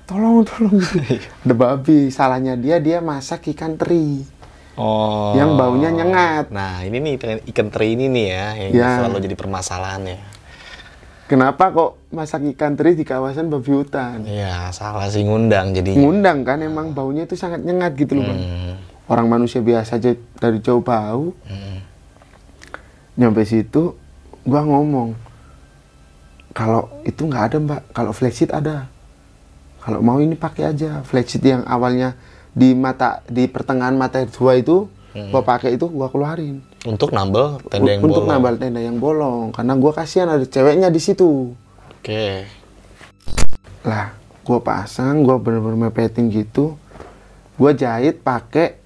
tolong tolong <laughs> ada babi salahnya dia dia masak ikan teri Oh. Yang baunya nyengat. Nah, ini nih ikan- ikan teri ini nih ya yang Ya. selalu jadi permasalahan ya. Kenapa kok masak ikan teri di kawasan babi hutan? Iya, salah sih ngundang jadi. ngundang kan emang baunya itu sangat nyengat gitu loh bang. Hmm. orang manusia biasa aja dari jauh bau. Hmm. nyampe situ gua ngomong kalau itu nggak ada mbak. Kalau flexit ada. Kalau mau ini pakai aja. Flexit yang awalnya di mata di pertengahan mata dua itu gua pakai itu gua keluarin Untuk nambal tenda yang untuk bolong. nambal tenda yang bolong karena gua kasihan ada ceweknya di situ Oke. lah gua pasang gua bener-bener mepetin gitu gua jahit pakai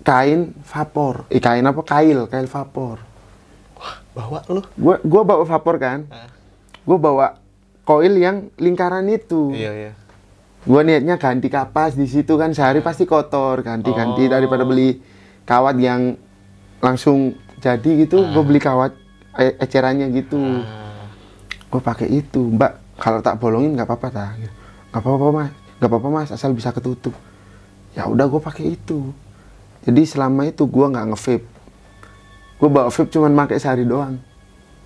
kain vapor eh kain apa kail kail vapor Bawa lu. gua gua bawa vapor kan gua bawa koil yang lingkaran itu Iya, iya. gua niatnya ganti kapas di situ kan sehari pasti kotor ganti-ganti Oh. daripada beli kawat yang langsung jadi gitu gua beli kawat e- ecerannya gitu. Ah. gua pakai itu mbak kalau tak bolongin nggak apa-apa tak nggak apa-apa mas. Nggak apa-apa mas asal bisa ketutup. Ya udah gua pakai itu. Jadi selama itu gua nggak nge-vape. Gua bawa vape cuman pakai sehari doang.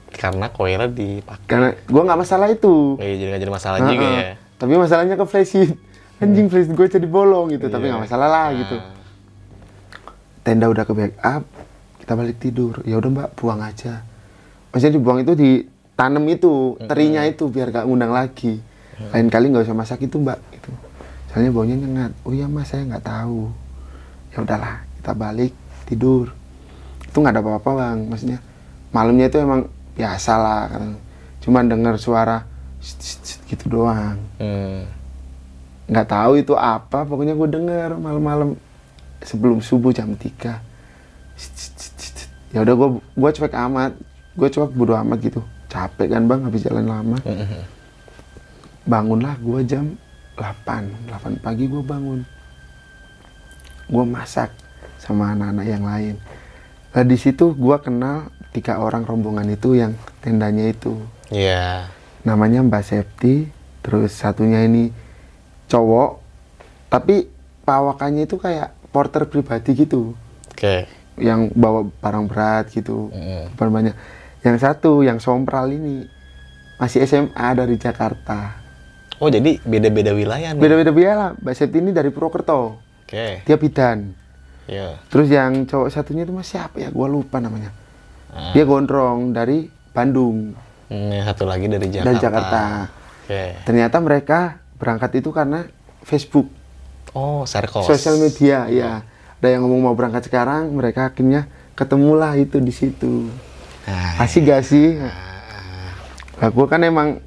Karena koilnya dipakai. karena gua nggak masalah itu. Eh, jadi nggak jadi masalah Heeh. juga ya. tapi masalahnya ke flashit anjing flashit gue jadi bolong gitu tapi Iya. nggak masalah lah gitu. Ah. tenda udah ke backup kita balik tidur. Ya udah mbak buang aja. Maksudnya dibuang itu ditanam itu terinya itu biar gak ngundang lagi. Lain kali nggak usah masak itu mbak gitu. Soalnya baunya nyengat. Oh iya mas saya nggak tahu. Ya udahlah kita balik tidur. Itu nggak ada apa-apa bang. Maksudnya malamnya itu emang biasa lah kan cuman dengar suara "Shh, shh, shh," gitu doang. Hmm. nggak tahu itu apa pokoknya gue denger malam-malam sebelum subuh jam 3 ya udah gue gue cuek amat gue cuek bodo amat gitu capek kan bang habis jalan lama Mhm. bangunlah gue jam 8 8 pagi gue bangun gue masak sama anak-anak yang lain Nah di situ gua kenal tiga orang rombongan itu yang tendanya itu. Iya. Namanya Mbak Septi, terus satunya ini cowok, tapi pawakannya itu kayak porter pribadi gitu, Oke. Yang bawa barang berat gitu, Mm. barang banyak. Yang satu, yang sompral ini masih SMA dari Jakarta. Oh jadi beda-beda wilayah nih. Beda-beda biaya Mbak Septi ini dari Purwokerto, Oke. dia bidan. Iya. Terus yang cowok satunya itu mas siapa ya? Gua lupa namanya. Ah. Dia gondrong dari Bandung Hmm, yang satu lagi dari Jakarta. dan Jakarta. Oke. Ternyata mereka berangkat itu karena Facebook, Oh, Serkos. sosial media, ya. Ada yang ngomong mau berangkat sekarang, mereka akhirnya ketemulah itu di situ. Nah, Asik gak sih? Nah, gua kan emang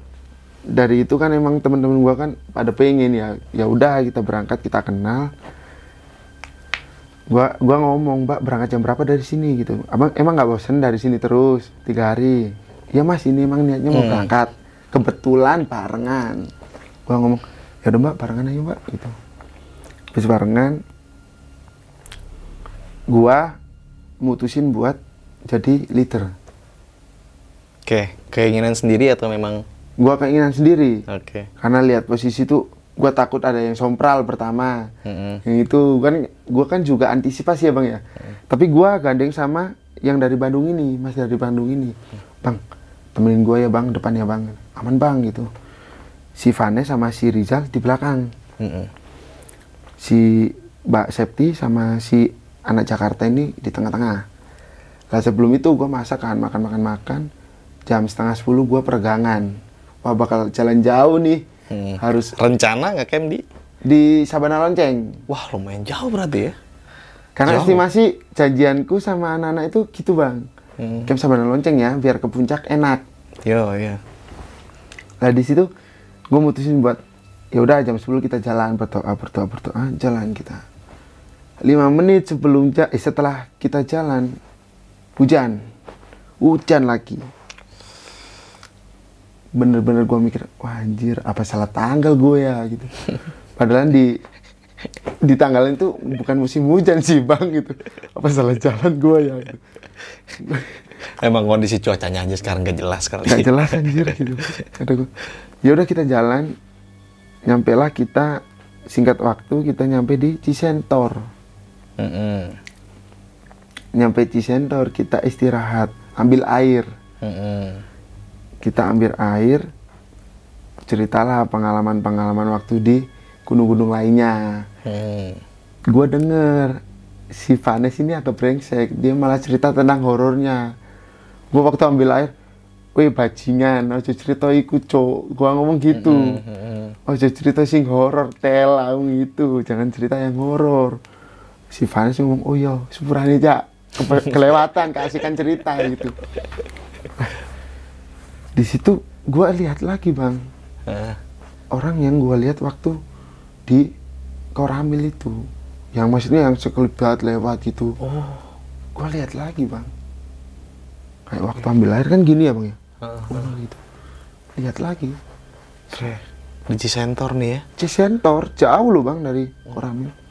dari itu kan emang temen-temen gua kan pada pengen ya, ya udah kita berangkat kita kenal. Gua gua ngomong, Mbak berangkat jam berapa dari sini gitu. Abang emang nggak bosen dari sini terus tiga hari? Ya Mas ini emang niatnya mau Hmm. berangkat. Kebetulan barengan. Gua ngomong, ya udah Mbak barengan aja Mbak gitu. Habis barengan, gua mutusin buat jadi leader. Oke, keinginan sendiri atau memang Gua keinginan sendiri. Oke. Karena lihat posisi tuh gua takut ada yang sompral pertama. Mm-mm. Yang itu kan gua kan juga antisipasi ya, Bang ya. Tapi gua gandeng sama yang dari Bandung ini, Mas dari Bandung ini. Bang, temenin gua ya, Bang, depannya, Bang. Aman, Bang gitu. Si Vanes sama si Rizal di belakang. Mm-mm. Si Mbak Septi sama si anak Jakarta ini di tengah-tengah. Lah sebelum itu gua masak kan, makan-makan makan. Jam setengah sepuluh gua peregangan. Wah bakal jalan jauh nih. Hmm. Harus Rencana nggak Kem di? di Sabana Lonceng. Wah lumayan jauh berarti ya. Karena Jauh. estimasi janjianku sama anak-anak itu gitu bang. Hmm. Camp Sabana Lonceng ya, biar ke puncak enak. Yo ya. Nah di situ gue mutusin buat ya udah jam 10 kita jalan berdoa berdoa berdoa jalan kita. Lima menit sebelum ja- eh, setelah kita jalan hujan, hujan lagi. Bener-bener gue mikir, wah anjir apa salah tanggal gue ya gitu. <laughs> Padahal di di tanggal itu bukan musim hujan sih bang gitu. Apa salah jalan gue ya? Gitu. <laughs> Emang kondisi cuacanya aja sekarang gak jelas sekarang. Gak jelas anjir gitu. Kata gue, ya udah kita jalan. Nyampe lah kita singkat waktu kita nyampe di Cisentor. Mm-mm. Nyampe Cisentor kita istirahat, ambil air. Mm-mm. Kita ambil air. Ceritalah pengalaman-pengalaman waktu di gunung-gunung lainnya. Hmm. Gue denger si Vanes ini agak brengsek. Dia malah cerita tentang horornya. Gue waktu ambil air, Wih bajingan, ojo cerita iku cok. Gua ngomong gitu. Ojo cerita sing horor tel aku gitu. Jangan cerita yang horor. Si Vanes ngomong, "Oh iya, sepurane cak." <laughs> Kelewatan keasikan cerita gitu. Di situ gua lihat lagi, Bang. Orang yang gua lihat waktu di Koramil itu. Yang maksudnya yang sekelebat lewat gitu. Oh. Gua lihat lagi, Bang. Kayak waktu ambil air kan gini ya, Bang ya. Ah. Gua gitu. Lihat lagi. Di Cisentor nih ya. Cisentor jauh loh bang dari Koramil.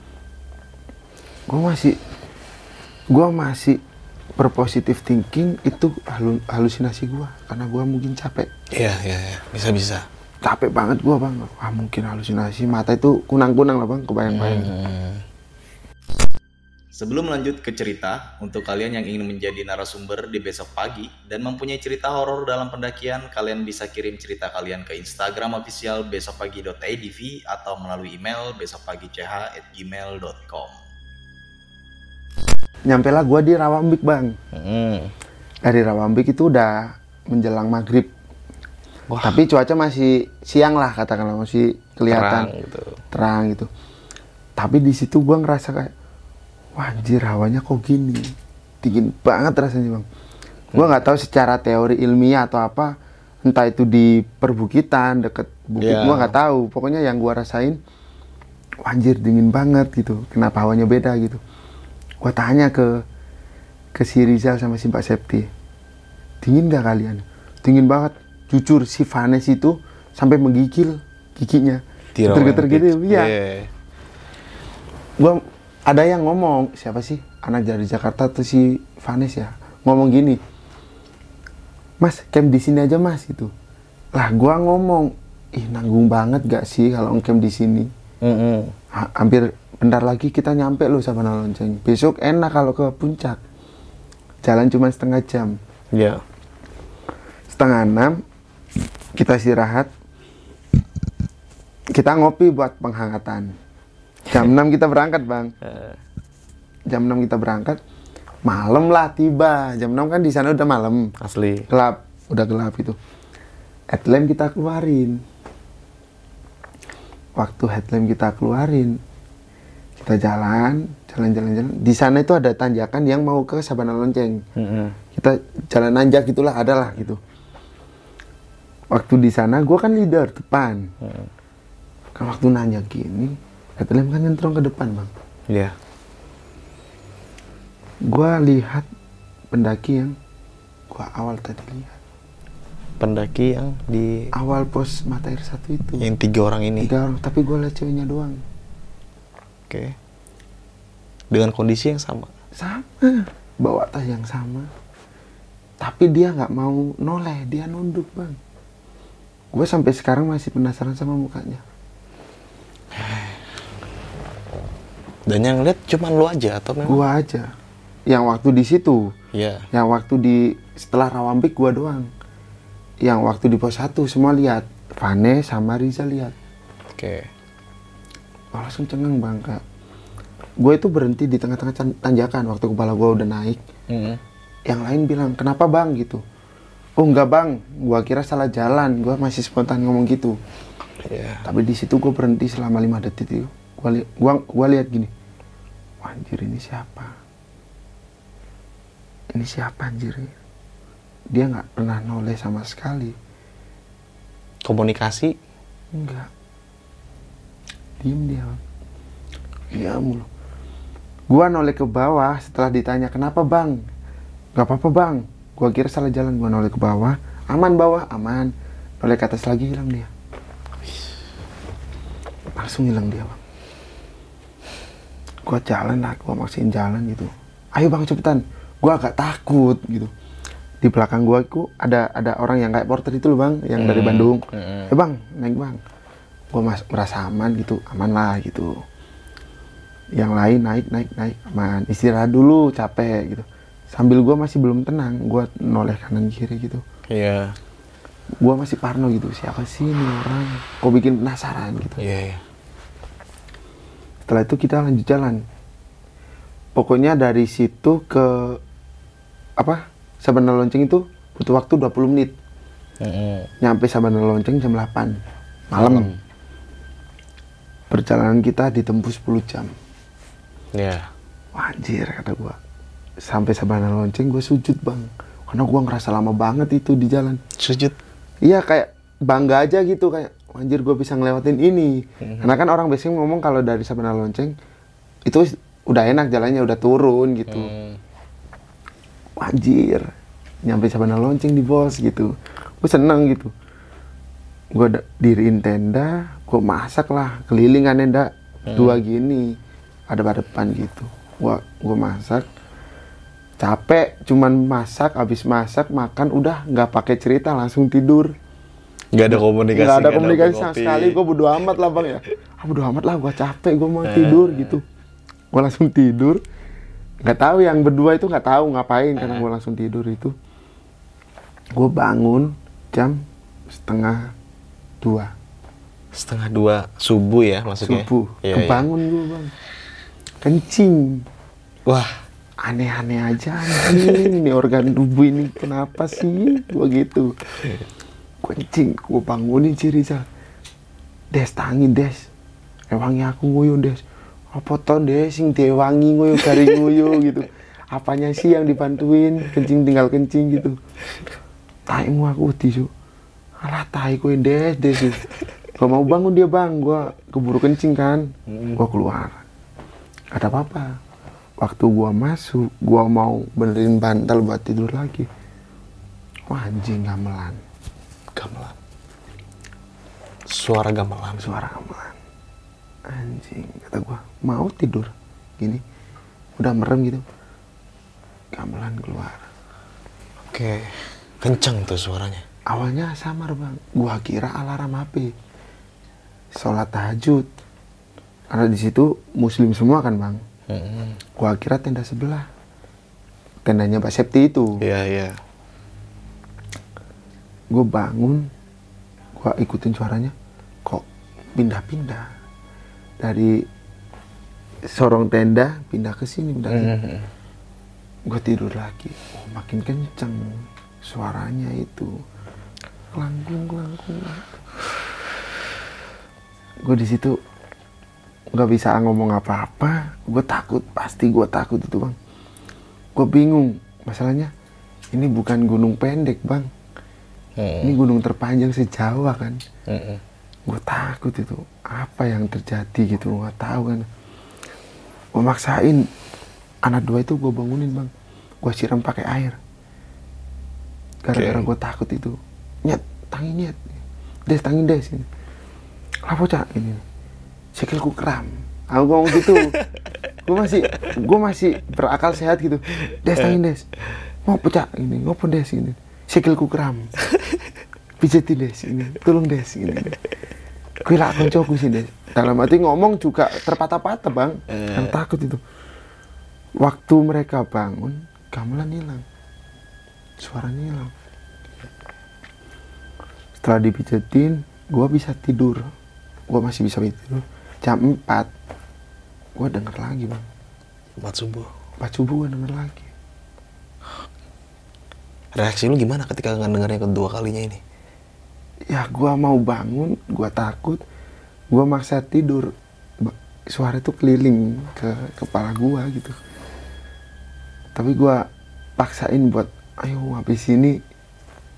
Gue masih, gue masih berpositif thinking itu halu- halusinasi gue karena gue mungkin capek, Iya, iya, iya. Bisa bisa. capek banget gue bang. Ah mungkin halusinasi mata itu kunang-kunang lah bang, kebayang-bayang. Hmm. Sebelum lanjut ke cerita, untuk kalian yang ingin menjadi narasumber di besok pagi dan mempunyai cerita horor dalam pendakian, kalian bisa kirim cerita kalian ke Instagram official besokpagi.idv atau melalui email besokpagi.ch@gmail.com. Nyampe lah gue di Rawambik bang. Mm. Dari Rawambik itu udah menjelang maghrib. Wah. Tapi cuaca masih siang lah katakanlah masih kelihatan. Terang gitu. terang gitu. Tapi di situ gua ngerasa kayak, wah anjir hawanya kok gini, dingin banget rasanya bang. Gua nggak tahu secara teori ilmiah atau apa, entah itu di perbukitan deket bukit, Iya. gua nggak tahu. Pokoknya yang gua rasain, wah anjir dingin banget gitu. Kenapa hawanya beda gitu? Gua tanya ke ke si Rizal sama si Mbak Septi, dingin gak kalian? Dingin banget. Jujur si Vanes itu sampai menggigil giginya. Di Geter-geter Rawambik. gitu, iya Iya. gua ada yang ngomong siapa sih anak dari Jakarta tuh si Vanes ya ngomong gini Mas camp di sini aja Mas gitu lah gua ngomong ih nanggung banget gak sih kalau camp di sini Mm-mm. Ha- hampir bentar lagi kita nyampe loh Sabana Lonceng besok enak kalau ke puncak. Jalan cuma setengah jam. Ya. setengah enam kita istirahat. Kita ngopi buat penghangatan. Jam 6 kita berangkat bang. <laughs> Eh, jam 6 kita berangkat malam lah tiba. Jam 6 kan di sana udah malam. Asli. gelap. Udah gelap itu headlamp kita keluarin. Waktu headlamp kita keluarin kita jalan jalan jalan jalan. Di sana itu ada tanjakan yang mau ke Sabana Lonceng. Mm-mm. kita jalan nanjak gitulah adalah gitu. Waktu di sana gue kan leader depan. Kan waktu nanjak gini headlamp kan nyentrong ke depan bang. Iya. gue lihat pendaki yang gue awal tadi lihat. Pendaki yang di awal pos mata air satu itu. Yang tiga orang ini. tiga orang tapi gue lihat ceweknya doang Oke. Dengan kondisi yang sama. sama bawa tas yang sama tapi dia nggak mau noleh dia nunduk bang gue sampai sekarang masih penasaran sama mukanya Dan yang lihat cuma lu aja atau memang? gue aja yang waktu di situ Iya. yang waktu di setelah Rawambik gue doang yang waktu di pos satu semua lihat Vane sama Riza lihat Oke. Gua langsung cengeng bang kak. Gue itu berhenti di tengah-tengah tanjakan waktu kepala gue udah naik. Mm-mm. yang lain bilang kenapa bang? Gitu. Oh enggak bang. Gua kira salah jalan. Gua masih spontan ngomong gitu. Iya. tapi di situ gue berhenti selama lima detik itu. Gua li gua gua lihat gini. Wah, anjir ini siapa? Ini siapa anjir? Dia nggak pernah noleh sama sekali. Komunikasi. enggak diem dia. Bang iya mulu gua noleh ke bawah setelah ditanya kenapa bang? Nggak apa-apa bang. Gua kira salah jalan gua noleh ke bawah. Aman bawah aman. Noleh ke atas lagi hilang dia. Langsung hilang dia bang. Gua jalan lah gua maksain jalan gitu. Ayo bang cepetan. Gua agak takut gitu. Di belakang gua itu ada ada orang yang kayak porter itu loh bang yang dari Hmm, Bandung. Hmm. eh bang naik bang mas merasa aman gitu aman lah gitu. Yang lain naik naik naik aman. Istirahat dulu capek gitu. Sambil gua masih belum tenang gua noleh kanan kiri gitu. Iya. gua masih parno gitu siapa sih ini orang? Kok bikin penasaran gitu. Iya. iya. setelah itu kita lanjut jalan. Pokoknya dari situ ke apa? Sabana Lonceng itu butuh waktu 20 menit. Mm-mm. nyampe Sabana Lonceng jam 8 malam perjalanan kita ditempuh 10 jam. Iya. Wah, anjir kata gua. Sampai Sabana Lonceng gue sujud bang. Karena gua ngerasa lama banget itu di jalan. Sujud. iya kayak bangga aja gitu kayak "Wah, anjir gue bisa ngelewatin ini. Karena kan orang biasanya ngomong kalau dari Sabana Lonceng itu udah enak jalannya udah turun gitu. Wah, anjir nyampe Sabana Lonceng di bos gitu. Gue seneng gitu gue diriin tenda gue masak lah keliling kan tenda dua gini ada pada depan gitu. Gua gue masak. Capek cuman masak habis masak makan udah nggak pakai cerita langsung tidur. Gak ada komunikasi. nggak ada nggak komunikasi sama sekali gue bodo amat lah bang ya. Ah bodo amat lah gue capek gue mau tidur gitu. Gue langsung tidur. Nggak tahu yang berdua itu nggak tahu ngapain karena gue langsung tidur itu. Gue bangun jam setengah dua. Setengah dua subuh ya maksudnya. subuh. Iya. kebangun gue bang. Kencing. Wah. aneh-aneh aja anjing. Ini organ tubuh ini kenapa sih? Gue gitu. Kencing gue bangunin si Rizal. Des tangi des. Ewangi aku nguyu des. Apa toh des? Sing dewangi nguyu dari nguyu gitu. Apanya sih yang dibantuin? Kencing tinggal kencing gitu. Taimu aku tisu alah tai kowe des des gak mau bangun dia bang. Gua keburu kencing kan. Gua keluar. Ada apa-apa. Waktu gua masuk gua mau benerin bantal buat tidur lagi. Wah anjing gamelan. Gamelan. Suara gamelan. suara gamelan. Anjing kata gua. Mau tidur? Gini. Udah merem gitu. Gamelan keluar. Oke. Kenceng tuh suaranya. Awalnya samar bang. Gua kira alarm HP sholat tahajud. Karena di situ muslim semua kan bang. Mm-mm. gua kira tenda sebelah. Tendanya Pak Septi itu. Iya, iya. gue bangun gue ikutin suaranya. Kok pindah-pindah? Dari sorong tenda pindah ke sini pindah ke Mhm. gue tidur lagi. Oh makin kenceng suaranya itu kelangkung kelangkung gue di situ nggak bisa ngomong apa-apa. Gue takut pasti gue takut itu bang. Gue bingung. Masalahnya ini bukan gunung pendek bang. Mm-mm. ini gunung terpanjang se-Jawa kan? Mm-mm. gue takut itu. Apa yang terjadi gitu? Nggak tahu kan? Gue maksain. Anak dua itu gue bangunin bang. Gue siram pakai air. Gara-gara Oke. gue takut itu nyet tangi nyet des tangi des ini apa cak ini sikilku kram aku ngomong gitu. <laughs> Gue masih gue masih berakal sehat gitu. Des tangi des. Mau pecah ini ngopo des ini sikilku kram pijetin des ini tolong des ini gue lah koncoku sih des. Dalam hati ngomong juga terpatah-patah bang. Yang takut itu. Waktu mereka bangun gamelan hilang. Suaranya hilang setelah dipijetin gue bisa tidur. Gue masih bisa tidur. Jam 4 gue denger lagi bang. Empat subuh. pas subuh gue denger lagi. Reaksi lu gimana ketika ngedengarnya kedua kalinya ini? ya gua mau bangun gua takut. Gua maksa tidur. Suara itu keliling ke kepala gua gitu. Tapi gua paksain buat ayo habis ini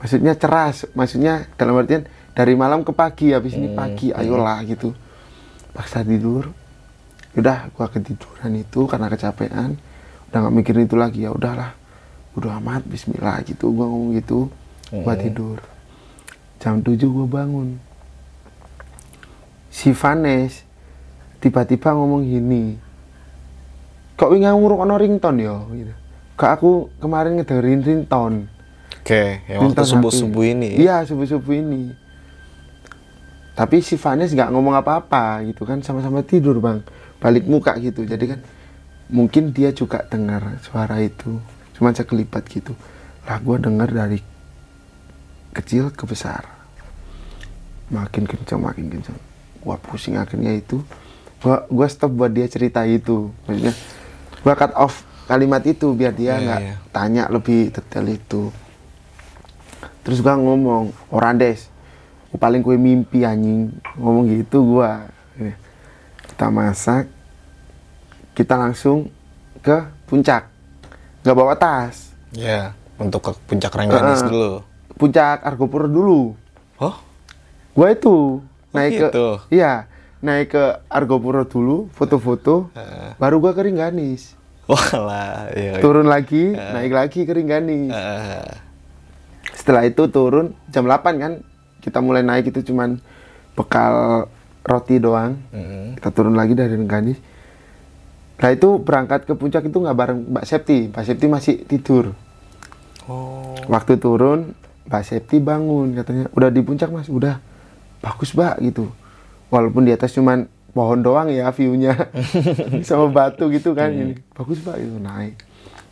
maksudnya ceras maksudnya dalam artian dari malam ke pagi habis ini pagi ayolah gitu. Paksa tidur udah gua ketiduran itu karena kecapean udah nggak mikirin itu lagi ya udahlah. Udah amat Bismillah gitu gua ngomong gitu gua tidur. Jam 7 gue bangun. Si Vanes tiba-tiba ngomong gini kok wingi nguruk ono ringtone ya gitu. Kok aku kemarin ngedengerin ringtone Oke, yang waktu subuh-subuh ini. iya subuh-subuh ini. Tapi si Vanes nggak ngomong apa-apa gitu kan sama-sama tidur bang. Balik muka gitu. Jadi kan mungkin dia juga dengar suara itu. Cuman sekelipat gitu. Lah gue dengar dari kecil ke besar. Makin kencang makin kencang gua pusing akhirnya itu. Gua gua stop buat dia cerita itu. Maksudnya gua cut off kalimat itu biar dia Iya, nggak iya. tanya lebih detail itu terus gua ngomong orang des. Paling kue mimpi anjing. Ngomong gitu gua. Kita masak kita langsung ke puncak. Nggak bawa tas. Ya, untuk ke puncak Rengganis Heeh. dulu. puncak Argopuro dulu. Oh, Gua itu naik gitu? ke iya naik ke Argopuro dulu foto-foto baru gua ke Ringganis walah, iya. turun lagi naik lagi ke Ringganis Eh, setelah itu turun jam 8 kan kita mulai naik itu cuman bekal roti doang. Mm-mm. kita turun lagi dari Ringganis nah itu berangkat ke puncak itu nggak bareng Mbak Septi. Mbak Septi masih tidur. Oh, waktu turun Mbak Septi bangun katanya. Udah di puncak mas? Udah. Bagus mbak gitu. Walaupun di atas cuman pohon doang ya viewnya. <laughs> Sama batu gitu kan. Ini bagus mbak itu naik.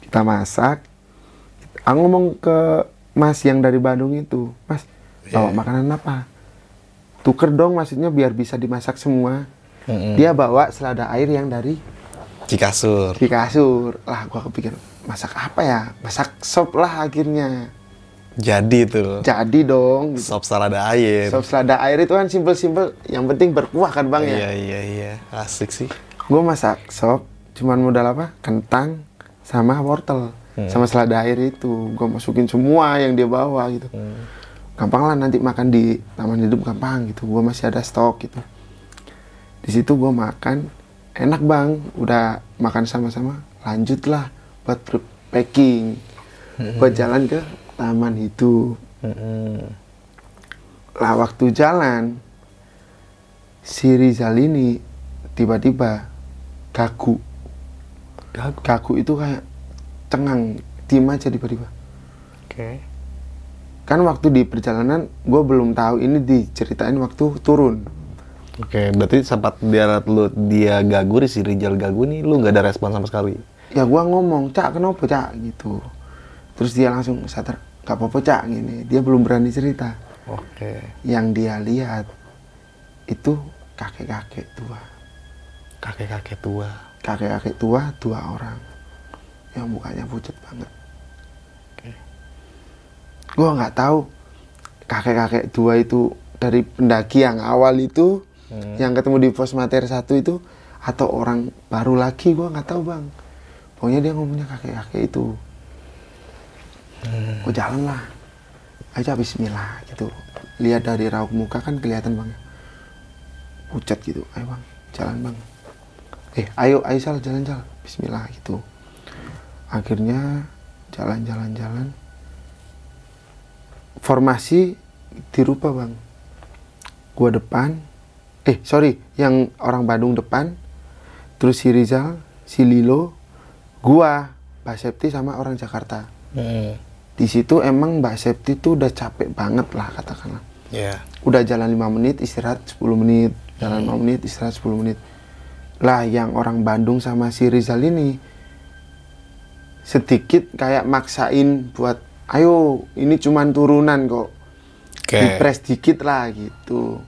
Kita masak. Aku ngomong ke mas yang dari Bandung itu mas bawa makanan apa tuker dong maksudnya biar bisa dimasak semua Mm-mm. dia bawa selada air yang dari Cikasur. di kasur lah gua kepikir masak apa ya masak sop lah akhirnya Jadi tuh, jadi dong gitu. sop salada air. Sop selada air itu kan simpel-simpel, yang penting berkuah kan bang ya. Iya, iya, iya. Asik sih. Gue masak sop, cuman modal apa? Kentang sama wortel, sama selada air itu. Gue masukin semua yang dia bawa gitu. Gampang lah nanti makan di taman hidup gampang gitu. Gue masih ada stok gitu. Di situ gue makan, enak bang. Udah makan sama-sama, lanjutlah buat packing. Buat jalan ke taman hidup. Mm-mm. Lah waktu jalan si Rizal ini tiba-tiba kaku. Gagu itu kayak cengang, diem aja tiba-tiba. Oke. Kan waktu di perjalanan gue belum tahu ini diceritain waktu turun. Oke, berarti sempat dia lu dia gagu si Rijal gagu nih, lu nggak ada respon sama sekali. Ya gue ngomong, cak kenapa cak gitu. Terus dia langsung sadar, gak apa-apa cak gini. Dia belum berani cerita. Oke. Yang dia lihat itu kakek-kakek tua. Kakek-kakek tua. Kakek-kakek tua dua orang yang mukanya pucat banget. Oke. Gue nggak tahu kakek-kakek tua itu dari pendaki yang awal itu Hmm. yang ketemu di pos materi satu itu atau orang baru lagi gue nggak tahu bang. Pokoknya dia ngomongnya kakek-kakek itu. Gue jalan lah. Aja Bismillah gitu. Lihat dari raut muka kan kelihatan bang pucat gitu. Ayo bang jalan bang. Eh ayo ayo sal jalan jalan Bismillah gitu akhirnya jalan-jalan-jalan formasi dirubah bang. Gua depan eh sorry yang orang Bandung depan terus si Rizal si Lilo gua Mbak Septi sama orang Jakarta. Hmm. di situ emang Mbak Septi tuh udah capek banget lah katakanlah. Ya. udah jalan 5 menit istirahat 10 menit. Jalan 5 menit istirahat 10 menit. Lah yang orang Bandung sama si Rizal ini sedikit kayak maksain buat ayo ini cuman turunan kok Oke. dipres dikit lah gitu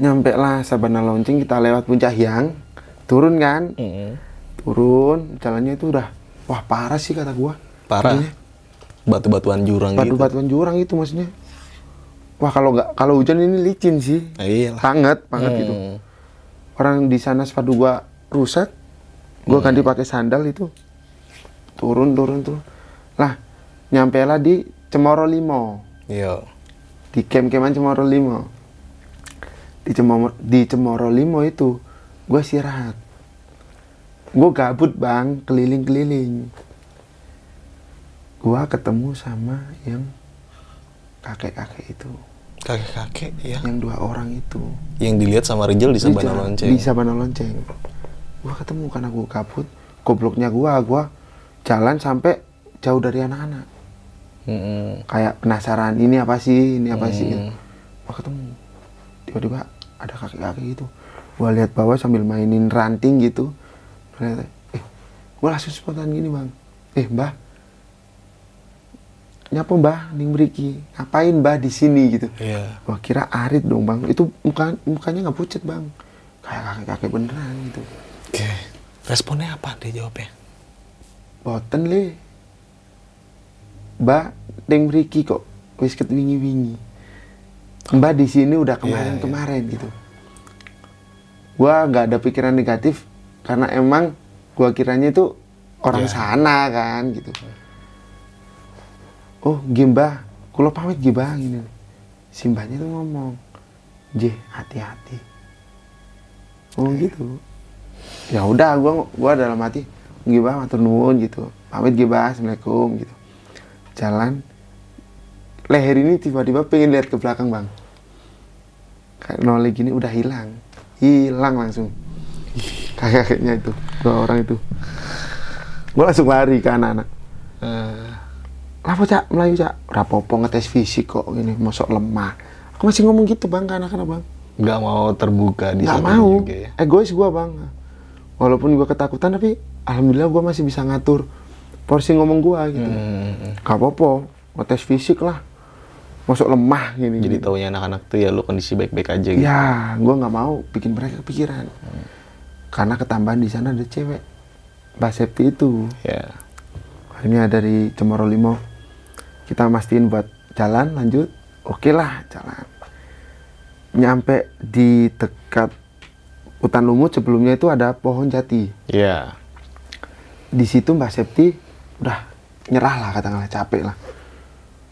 nyampe lah Sabana Lonceng kita lewat puncak Hyang turun kan Mm-mm. turun jalannya itu udah wah parah sih kata gua Parah. Jalannya. Batu-batuan jurang gitu. batu-batuan jurang itu maksudnya wah kalau nggak kalau hujan ini licin sih iyalah. banget banget gitu Hmm. orang di sana sepatu gua rusak gua ganti pakai sandal itu turun turun turun lah nyampe lah di Cemoro Limo Iya. di camp-campan Cemoro Limo di Cemoro di Cemoro Limo itu gua istirahat gua gabut bang keliling-keliling gua ketemu sama yang kakek-kakek itu Kakek-kakek ya. yang dua orang itu Yang dilihat sama Rijal di Sabana Lonceng. Di Sabana Lonceng. Gua ketemu karena gua kabut. Gobloknya gua, gua jalan sampai jauh dari anak-anak. Mm-mm. Kayak penasaran, ini apa sih, ini apa sih. Hmm. Gua ketemu. Tiba-tiba ada kakek-kakek gitu. Gua lihat bawah sambil mainin ranting gitu. Gua lihat, eh, gua langsung spontan gini bang. Eh mbah, nyapa mbah, ning beriki, ngapain mbah di sini gitu. Iya. Wah kira arit dong bang. Itu muka, mukanya nggak pucat bang. Kayak kakek-kakek beneran gitu. Responnya apa dia jawabnya? Boten le. Mbak, deng mriki kok. Wis ket wingi-wingi. Mbak di sini udah kemarin-kemarin gitu. Gua nggak ada pikiran negatif karena emang gua kiranya itu orang Ya. sana kan gitu. Oh, Gimba, kulo pamit Gimba gini. Simbahnya tuh ngomong, "J, hati-hati." Oh gitu. Ya udah, gua gua dalam hati, Gimba matur nuwun gitu. Pamit Gimba, Assalamualaikum gitu. Jalan leher ini tiba-tiba pengen lihat ke belakang, Bang. Kayak noleh gini udah hilang. Hilang langsung. Kakek-kakeknya itu, dua orang itu. Gua langsung lari ke anak-anak. Eh, Apa cak Melayu cak? Rapopo ngetes fisik kok gini, mosok lemah. Aku masih ngomong gitu bang ke anak-anak bang. nggak mau terbuka di Nggak mau, juga ya. egois gua bang. Walaupun gua ketakutan tapi alhamdulillah gua masih bisa ngatur porsi ngomong gua gitu. Hmm. Gak apa-apa, ngetes fisik lah. Mosok lemah gini. Jadi gini. taunya anak-anak tuh ya lu kondisi baik-baik aja gitu. Ya, gua nggak mau bikin mereka kepikiran. Karena ketambahan di sana ada cewek. Mbak Septi itu. Ya. akhirnya dari Cemoro Limo kita mastiin buat jalan lanjut oke lah jalan nyampe di dekat hutan lumut sebelumnya itu ada pohon jati. Ya. di situ Mbak Septi udah nyerah lah katakanlah capek lah.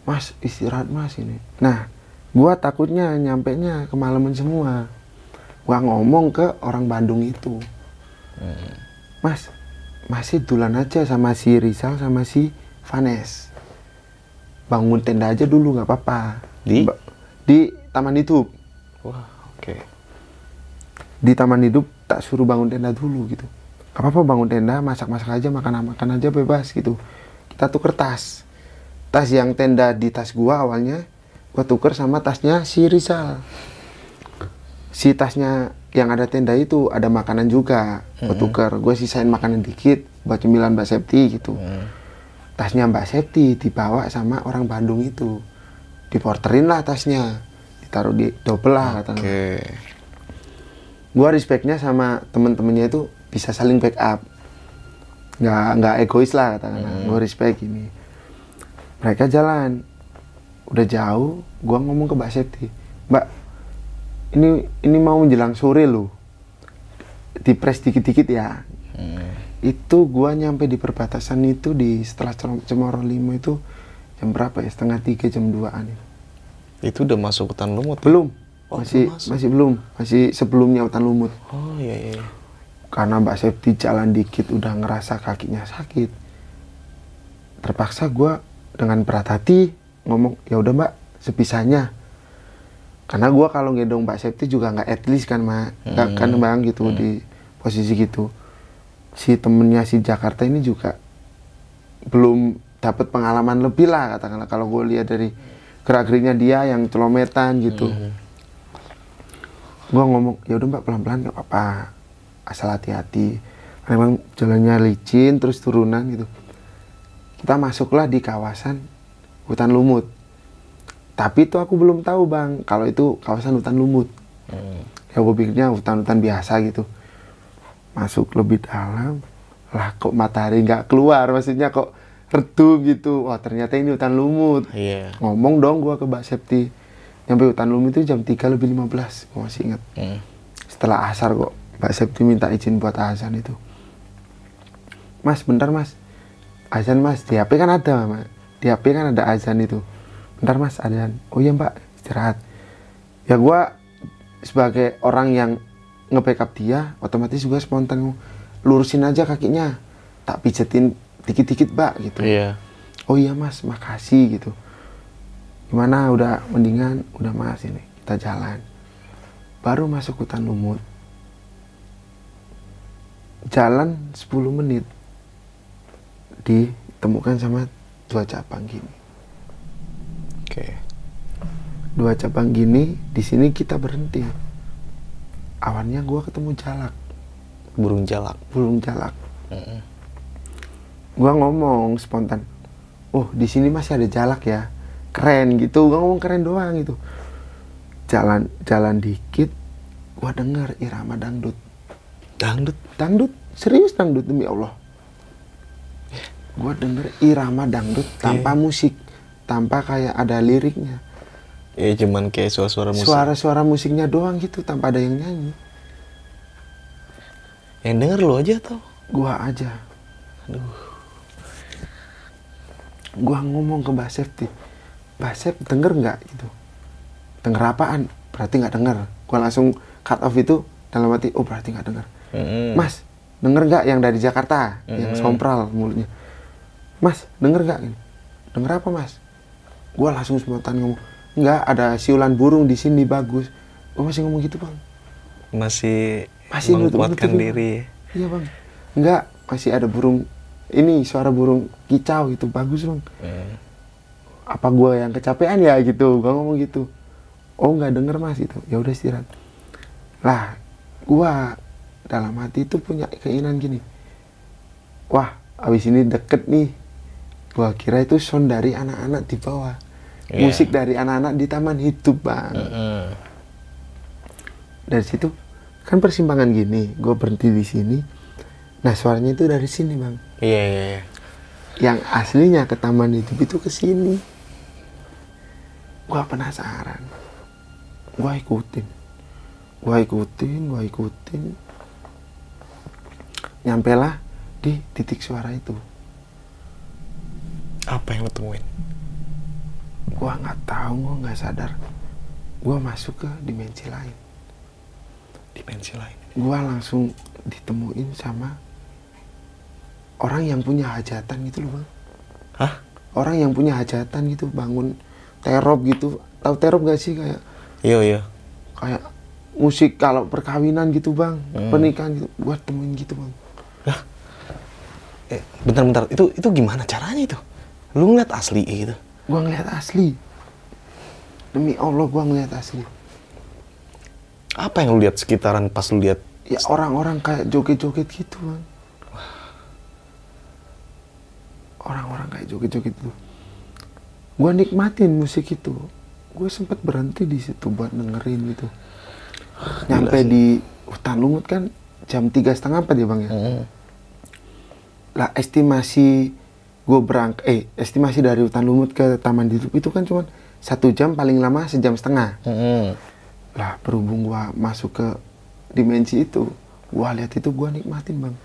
Mas istirahat mas ini. Nah gua takutnya nyampe nya kemalaman semua. Gua ngomong ke orang Bandung itu. Mas masih dulan aja sama si Rizal sama si Vanes. Bangun tenda aja dulu nggak apa-apa. Di? Di taman hidup Wah, oke. Di taman hidup tak suruh bangun tenda dulu gitu. Gak apa-apa bangun tenda masak-masak aja makan-makan aja bebas gitu. Kita tuker tas. Tas yang tenda di tas gua awalnya gua tuker sama tasnya si Rizal. Si tasnya yang ada tenda itu ada makanan juga gua tuker. Gue sisain makanan dikit buat cemilan Mbak Septi gitu. Tasnya Mbak Septi dibawa sama orang Bandung itu. Diporterin lah tasnya ditaruh di double lah katanya Gua respectnya sama temen-temennya itu bisa saling backup nggak nggak egois lah katakanlah. Gua respect ini mereka jalan. Udah jauh gua ngomong ke Mbak Septi Mbak ini ini mau menjelang sore loh. Dipres dikit-dikit ya. Hmm. itu gua nyampe di perbatasan itu di setelah Cem- Cemoro Limo itu jam berapa ya? Setengah tiga jam 2an itu. Itu udah masuk hutan lumut. belum Oh, masih belum masuk. masih belum. Masih sebelumnya hutan lumut. Oh iya iya. karena Mbak Septi jalan dikit udah ngerasa kakinya sakit. Terpaksa gua dengan berat hati ngomong ya udah Mbak sebisanya karena gua kalau ngedong Mbak Septi juga nggak at least kan Mak Nggak kan bang gitu di posisi gitu. Si temennya si Jakarta ini juga belum dapat pengalaman lebih lah katakanlah. Kalau gue lihat dari gerak geriknya dia yang celometan gitu gua ngomong ya udah mbak pelan pelan nggak apa-apa. Asal hati-hati. Memang jalannya licin terus turunan gitu. Kita masuklah di kawasan hutan lumut. Tapi itu aku belum tahu bang kalau itu kawasan hutan lumut. Hmm. ya gue pikirnya hutan-hutan biasa gitu. Masuk lebih dalam lah kok matahari nggak keluar maksudnya kok redup gitu. Wah ternyata ini hutan lumut. Iya. ngomong dong gua ke Mbak Septi nyampe hutan lumut itu jam 3 lebih 15 gua masih ingat. Hmm. setelah asar kok Mbak Septi minta izin buat azan itu. Mas bentar mas. Azan mas. Di HP kan ada mas di HP kan ada azan itu. Bentar mas azan. Oh iya mbak. Istirahat. Ya gua sebagai orang yang nge-backup dia otomatis juga spontan lurusin aja kakinya. Tak pijetin dikit-dikit mbak gitu. Iya. oh iya mas. Makasih gitu gimana? Udah mendingan? Udah mas ini kita jalan. Baru masuk hutan lumut. Jalan 10 menit. Ditemukan sama dua cabang gini. Oke. dua cabang gini di sini kita berhenti. Awalnya gua ketemu jalak. Burung jalak. burung jalak. Mm-mm. gua ngomong spontan oh di sini masih ada jalak ya keren gitu gua ngomong keren doang gitu. Jalan jalan dikit gua dengar irama dangdut. Dangdut. dangdut? Serius dangdut demi Allah. Gua denger irama dangdut tanpa musik tanpa kayak ada liriknya. Ya cuman kayak suara-suara musik. suara-suara musiknya doang gitu tanpa ada yang nyanyi. Yang denger lu aja tau. gua aja. Aduh. gua ngomong ke Mbak Septi Mbak Sep denger nggak gitu? Denger apaan? Berarti nggak denger. Gua langsung cut off itu dalam hati oh berarti nggak denger. Mm-mm. Mas denger nggak yang dari Jakarta? Yang Mm-mm. sompral mulutnya. Mas denger nggak ini denger apa Mas? Gua langsung spontan ngomong nggak ada siulan burung di sini bagus. Gua masih ngomong gitu bang? Masih, Masih menguatkan nutup-nutupin. diri. iya bang. Nggak masih ada burung ini suara burung kicau gitu bagus bang. Mm. Apa gua yang kecapean ya gitu. Gua ngomong gitu. Oh nggak denger mas gitu. Ya udah istirahat. Lah gua dalam hati itu punya keinginan gini. Wah abis ini deket nih. Gua kira itu sound dari anak-anak di bawah. Iya. musik dari anak-anak di taman hidup bang. Mm-mm. dari situ kan persimpangan gini gua berhenti di sini. Nah suaranya itu dari sini bang. Iya iya iya. yang aslinya ke taman hidup itu ke sini gua penasaran. Gua ikutin. Gua ikutin gua ikutin. Nyampe lah di titik suara itu. Apa yang lu temuin? gua nggak tahu gua nggak sadar. Gua masuk ke dimensi lain. Dimensi lain. gua langsung ditemuin sama orang yang punya hajatan gitu loh bang. Hah? orang yang punya hajatan gitu bangun terop gitu tahu terop gak sih kayak Iya iya. kayak musik kalau perkawinan gitu bang Hmm. pernikahan gitu gua temuin gitu bang Hah? Eh, bentar-bentar. Itu itu gimana caranya itu? Lu ngeliat asli gitu? Gua ngeliat asli. Demi Allah gua ngeliat asli. Apa yang lu lihat sekitaran pas lu lihat? Ya orang-orang kayak joget-joget gitu, Bang. Orang-orang kayak joget-joget gitu. Gua nikmatin musik itu. Gue sempet berhenti di situ buat dengerin gitu. Nyampe sih. di hutan lumut kan jam tiga setengah empat ya bang ya. Hmm. Lah estimasi gue berangkat, eh estimasi dari hutan lumut ke taman hidup itu kan cuma satu jam paling lama sejam setengah. Hmm. Lah berhubung gua masuk ke dimensi itu, gua lihat itu gua nikmatin bang.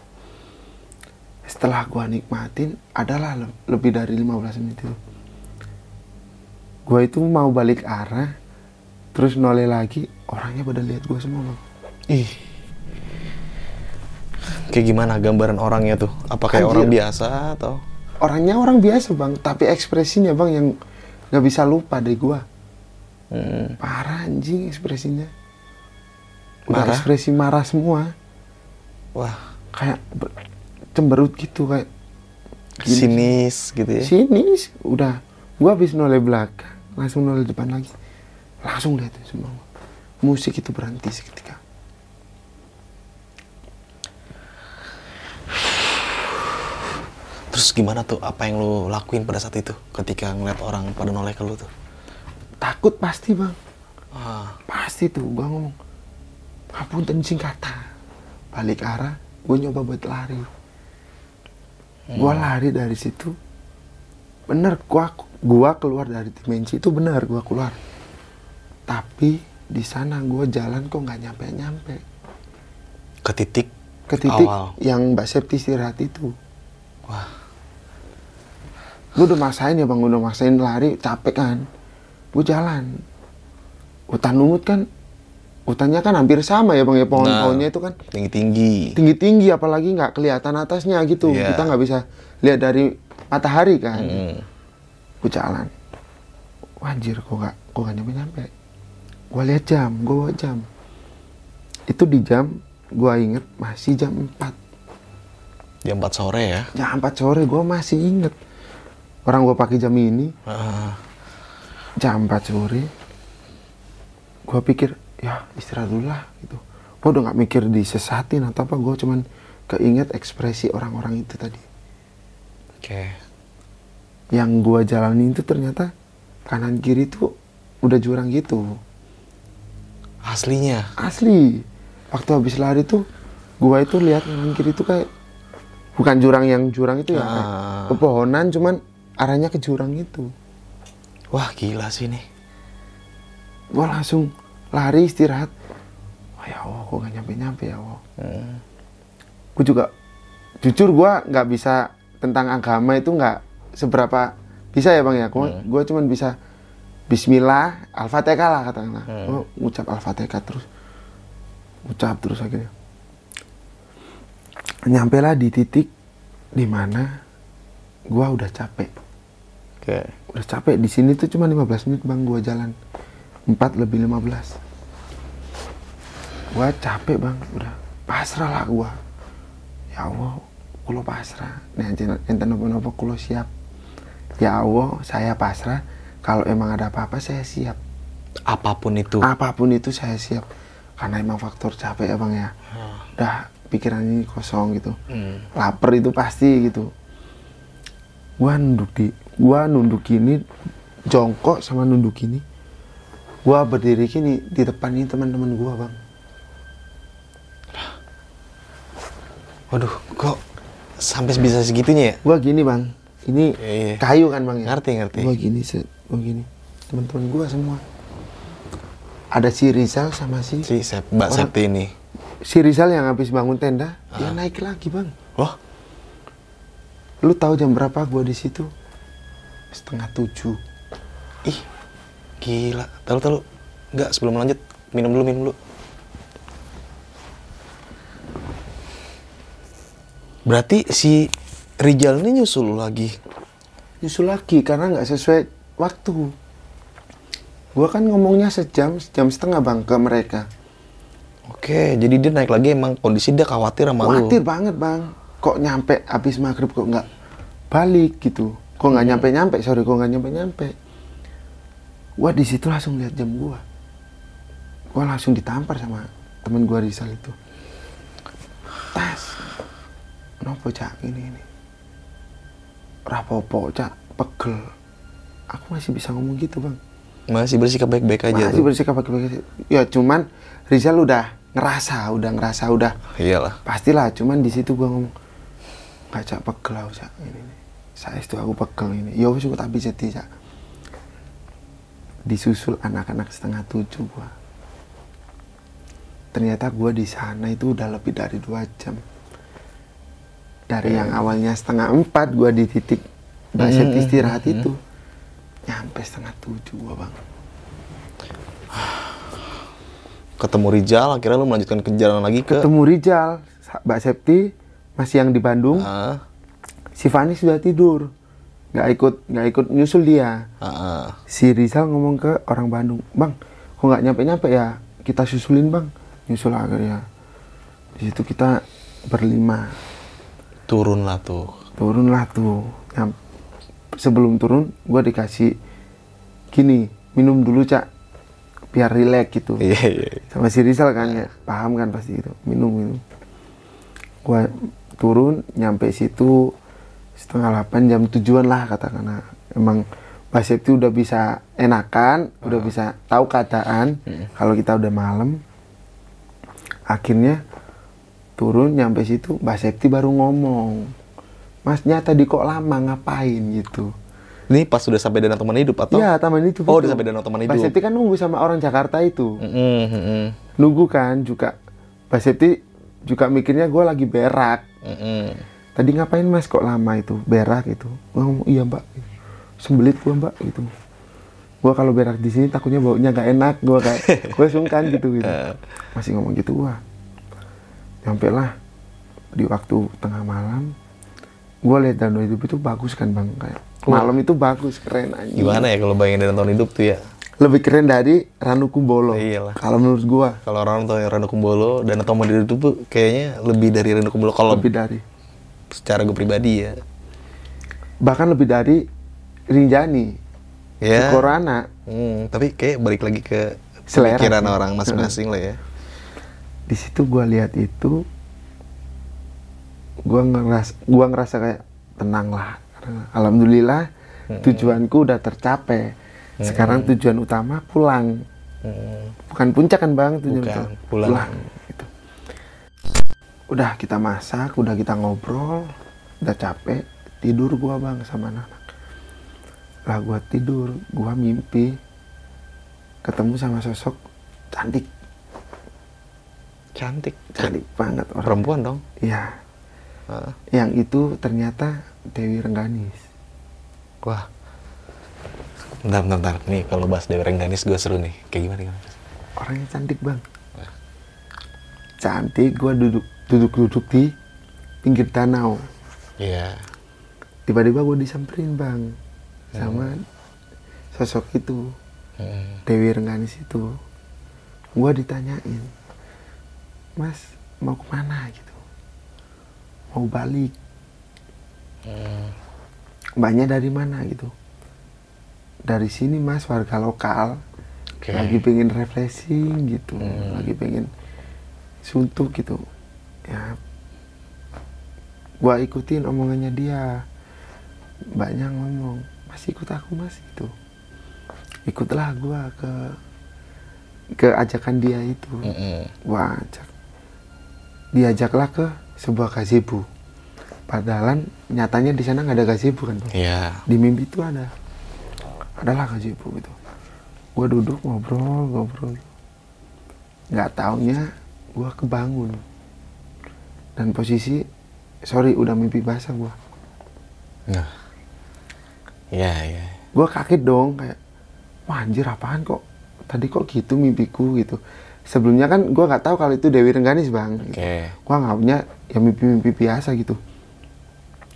Setelah gua nikmatin, adalah le- lebih dari 15 menit itu. Gua itu mau balik arah, terus noleh lagi, orangnya pada lihat gua semua bang. Ih. Kayak gimana gambaran orangnya tuh? Apa kayak Anjir. orang biasa atau? Orangnya orang biasa bang, tapi ekspresinya bang yang nggak bisa lupa deh gua. Hmm. Parah anjing ekspresinya. Udah Marah? ekspresi marah semua. Wah, Kayak ber- cemberut gitu kayak gini. sinis gitu ya. sini udah gua habis noleh belakang langsung noleh depan lagi. Langsung lihat semua. Musik itu berhenti seketika. Terus gimana tuh? Apa yang lu lakuin pada saat itu ketika ngeliat orang pada noleh ke lu tuh? takut pasti bang. Ah, pasti tuh gua ngomong ampun sing kata. Balik arah gue nyoba buat lari. Gua lari dari situ. Bener gua gua keluar dari dimensi itu benar gua keluar tapi di sana gua jalan kok nggak nyampe nyampe ke titik ke titik awal. yang Mbak Septi istirahat itu. Wah, Gue udah maksain ya bang, udah maksain lari, capek kan. Gue jalan. Hutan lumut kan, hutannya kan hampir sama ya bang ya, pohon-pohonnya itu kan tinggi-tinggi. tinggi-tinggi, apalagi nggak kelihatan atasnya gitu. Iya. Kita nggak bisa lihat dari matahari kan. Hmm. Gue jalan. Wajir, kok gak, kok gak nyampe-nyampe. Gue lihat jam, gue bawa jam. Itu di jam, gue inget masih jam 4. Jam 4 sore ya. jam 4 sore gue masih inget orang gue pakai jam ini Ah, jam 4 sore gue pikir ya istirahat dulu lah gitu gue udah nggak mikir disesatin atau apa gue cuman keinget ekspresi orang-orang itu tadi Oke. Yang gue jalanin itu ternyata kanan kiri tuh udah jurang gitu Aslinya. asli waktu habis lari tuh gue itu lihat kanan kiri tuh kayak bukan jurang yang jurang itu ya kayak Ah. pepohonan cuman arahnya ke jurang itu Wah, gila sih nih. gue langsung lari istirahat oh ya Allah kok gak nyampe-nyampe ya Allah Hmm. gue juga jujur gue nggak bisa tentang agama itu nggak seberapa bisa ya bang ya? Gue gue cuman bisa Bismillah Al-Fatihah lah katakanlah. Gue ngucap Al-Fatihah terus. Ucap terus akhirnya. Nyampe lah di titik di mana gue udah capek. Oke. udah capek. Di sini tuh cuma 15 menit bang gua jalan. 4 lebih 15 gua capek bang. Udah pasrah lah gua. Ya Allah kulo pasrah. Nih enten enten nopo-nopo kulo siap ya Allah saya pasrah. Kalau emang ada apa-apa saya siap. Apa pun itu. apa pun itu saya siap. Karena emang faktor capek ya bang ya. Udah pikiran ini kosong gitu. Hmm. lapar itu pasti gitu. Gua nunduk di gua nunduk gini jongkok sama nunduk gini gua berdiri gini di depan ini teman-teman gua bang. Waduh, kok sampai bisa segitunya ya? gua gini bang ini Iya, iya. kayu kan bang ya Ngerti, ngerti. gua gini se gua gini teman-teman gua semua ada si Rizal sama si Si Sep, Mbak Orang- Septi ini. si Rizal yang habis bangun tenda dia Ah. naik lagi bang Wah, lu tahu jam berapa gua di situ setengah tujuh ih, gila. Tahu tahu. Enggak, sebelum lanjut, minum dulu, minum dulu. Berarti si Rijal ini nyusul lu lagi. nyusul lagi karena nggak sesuai waktu. Gua kan ngomongnya sejam, sejam setengah bang ke mereka. Oke, jadi dia naik lagi emang kondisi dia khawatir sama lu. Khawatir banget bang. kok nyampe habis maghrib kok nggak balik gitu kok nggak nyampe nyampe sorry kok nggak nyampe nyampe gua di situ langsung lihat jam gua gua langsung ditampar sama temen gua Rizal itu tas nopo cak ini ini rapopo cak. Pegel. Aku masih bisa ngomong gitu bang. Masih bersikap baik-baik aja masih tuh. bersikap pakai ya cuman Rizal udah ngerasa udah ngerasa udah. Iyalah. pastilah cuman di situ gua ngomong nggak cak pegel aku cak. Ini, ini. saya itu aku pegel ini. Ya aku tak bisa cak. Disusul anak-anak setengah tujuh gua. Ternyata gua di sana itu udah lebih dari dua jam dari yang awalnya setengah empat gua di titik baset Hmm, istirahat itu nyampe setengah tujuh gua bang. Ketemu Rijal, akhirnya lu melanjutkan perjalanan lagi ke ketemu Rijal Mbak Septi masih yang di Bandung. Ah, si Fani sudah tidur. Nggak ikut nggak ikut nyusul dia. Ah. si Rizal ngomong ke orang Bandung bang kok nggak nyampe nyampe ya? Kita susulin bang. Nyusul akhirnya. Di situ kita berlima turun lah tuh. turunlah tuh. Nyam- sebelum turun gua dikasih gini minum dulu cak. Biar rileks gitu. Iya, iya. iya. sama si Rizal kan ya. Paham kan pasti itu minum minum. Gua turun nyampe situ setengah delapan jam tujuan lah katakanlah emang Mbak Septi udah bisa enakan udah bisa tahu keadaan. Kalau kita udah malam akhirnya turun nyampe situ Mbak Septi baru ngomong Masnya tadi kok lama ngapain? Gitu. Ini pas sudah sampai danau teman hidup atau? Iya taman itu Oh, udah sampai danau teman Mbak hidup. Septi kan nunggu sama orang Jakarta itu. Mm-mm, nunggu kan juga. Mbak Septi juga mikirnya gue lagi berak. Mm-mm. tadi ngapain mas kok lama itu? Berak gitu gue ngomong iya mbak. Sembelit gue mbak gitu. Gue kalau berak di sini takutnya baunya gak enak. Gue kayak <laughs> gue sungkan gitu gitu. Masih ngomong gitu gue nyampe lah di waktu tengah malam gue lihat danau hidup itu bagus kan bang kayak malam itu bagus keren aja Gimana ya kalau bayangin danau hidup tuh ya? lebih keren dari Ranu Kumbolo Iyalah. kalau menurut gue Kalau orang tahu yang Ranu Kumbolo dan teman hidup itu tuh kayaknya lebih dari Ranu Kumbolo kalau lebih dari secara gue pribadi ya. bahkan lebih dari Rinjani Ya. Korana Hmm, tapi kayak balik lagi ke Selera pikiran orang masing-masing lah ya. Di situ gua lihat itu gua ngeras gua ngerasa kayak tenang lah Karena alhamdulillah tujuanku udah tercapai sekarang tujuan utama pulang Hmm. bukan puncak kan bang tujuan Bukan, utama. pulang. gitu. udah kita masak udah kita ngobrol udah capek tidur gua bang sama anak-anak lah gua tidur gua mimpi ketemu sama sosok cantik Cantik. cantik banget orang Perempuan dong. Iya, Ah, yang itu ternyata Dewi Rengganis. Wah. Bentar, bentar, bentar. Nih kalau bahas Dewi Rengganis gue seru nih. Kayak gimana? gimana? Orangnya cantik bang. Cantik, gua duduk duduk-duduk di pinggir danau. Iya. Tiba-tiba gua disamperin bang sama sosok itu Hmm. Dewi Rengganis itu. Gua ditanyain, Mas mau ke mana gitu? Mau balik? Hmm. Mbaknya dari mana gitu? Dari sini mas, warga lokal. Oke. lagi pengen refreshing gitu Hmm. lagi pengen suntuk gitu ya gua ikutin omongannya dia mbaknya ngomong mas ikut aku mas gitu ikutlah gua ke ke ajakan dia itu Mm-mm. gua ajak diajaklah ke sebuah gazebo padahal nyatanya di sana nggak ada gazebo kan Bang? Iya. di mimpi itu ada adalah gazebo gitu gue duduk ngobrol ngobrol nggak taunya gue kebangun dan posisi sorry udah mimpi basah gue Nah. Iya, iya. gue kaget dong kayak wah anjir apaan kok tadi kok gitu mimpiku gitu sebelumnya kan gue nggak tahu kalau itu Dewi Rengganis bang. Oke. gitu. gue nggak punya ya mimpi-mimpi biasa gitu.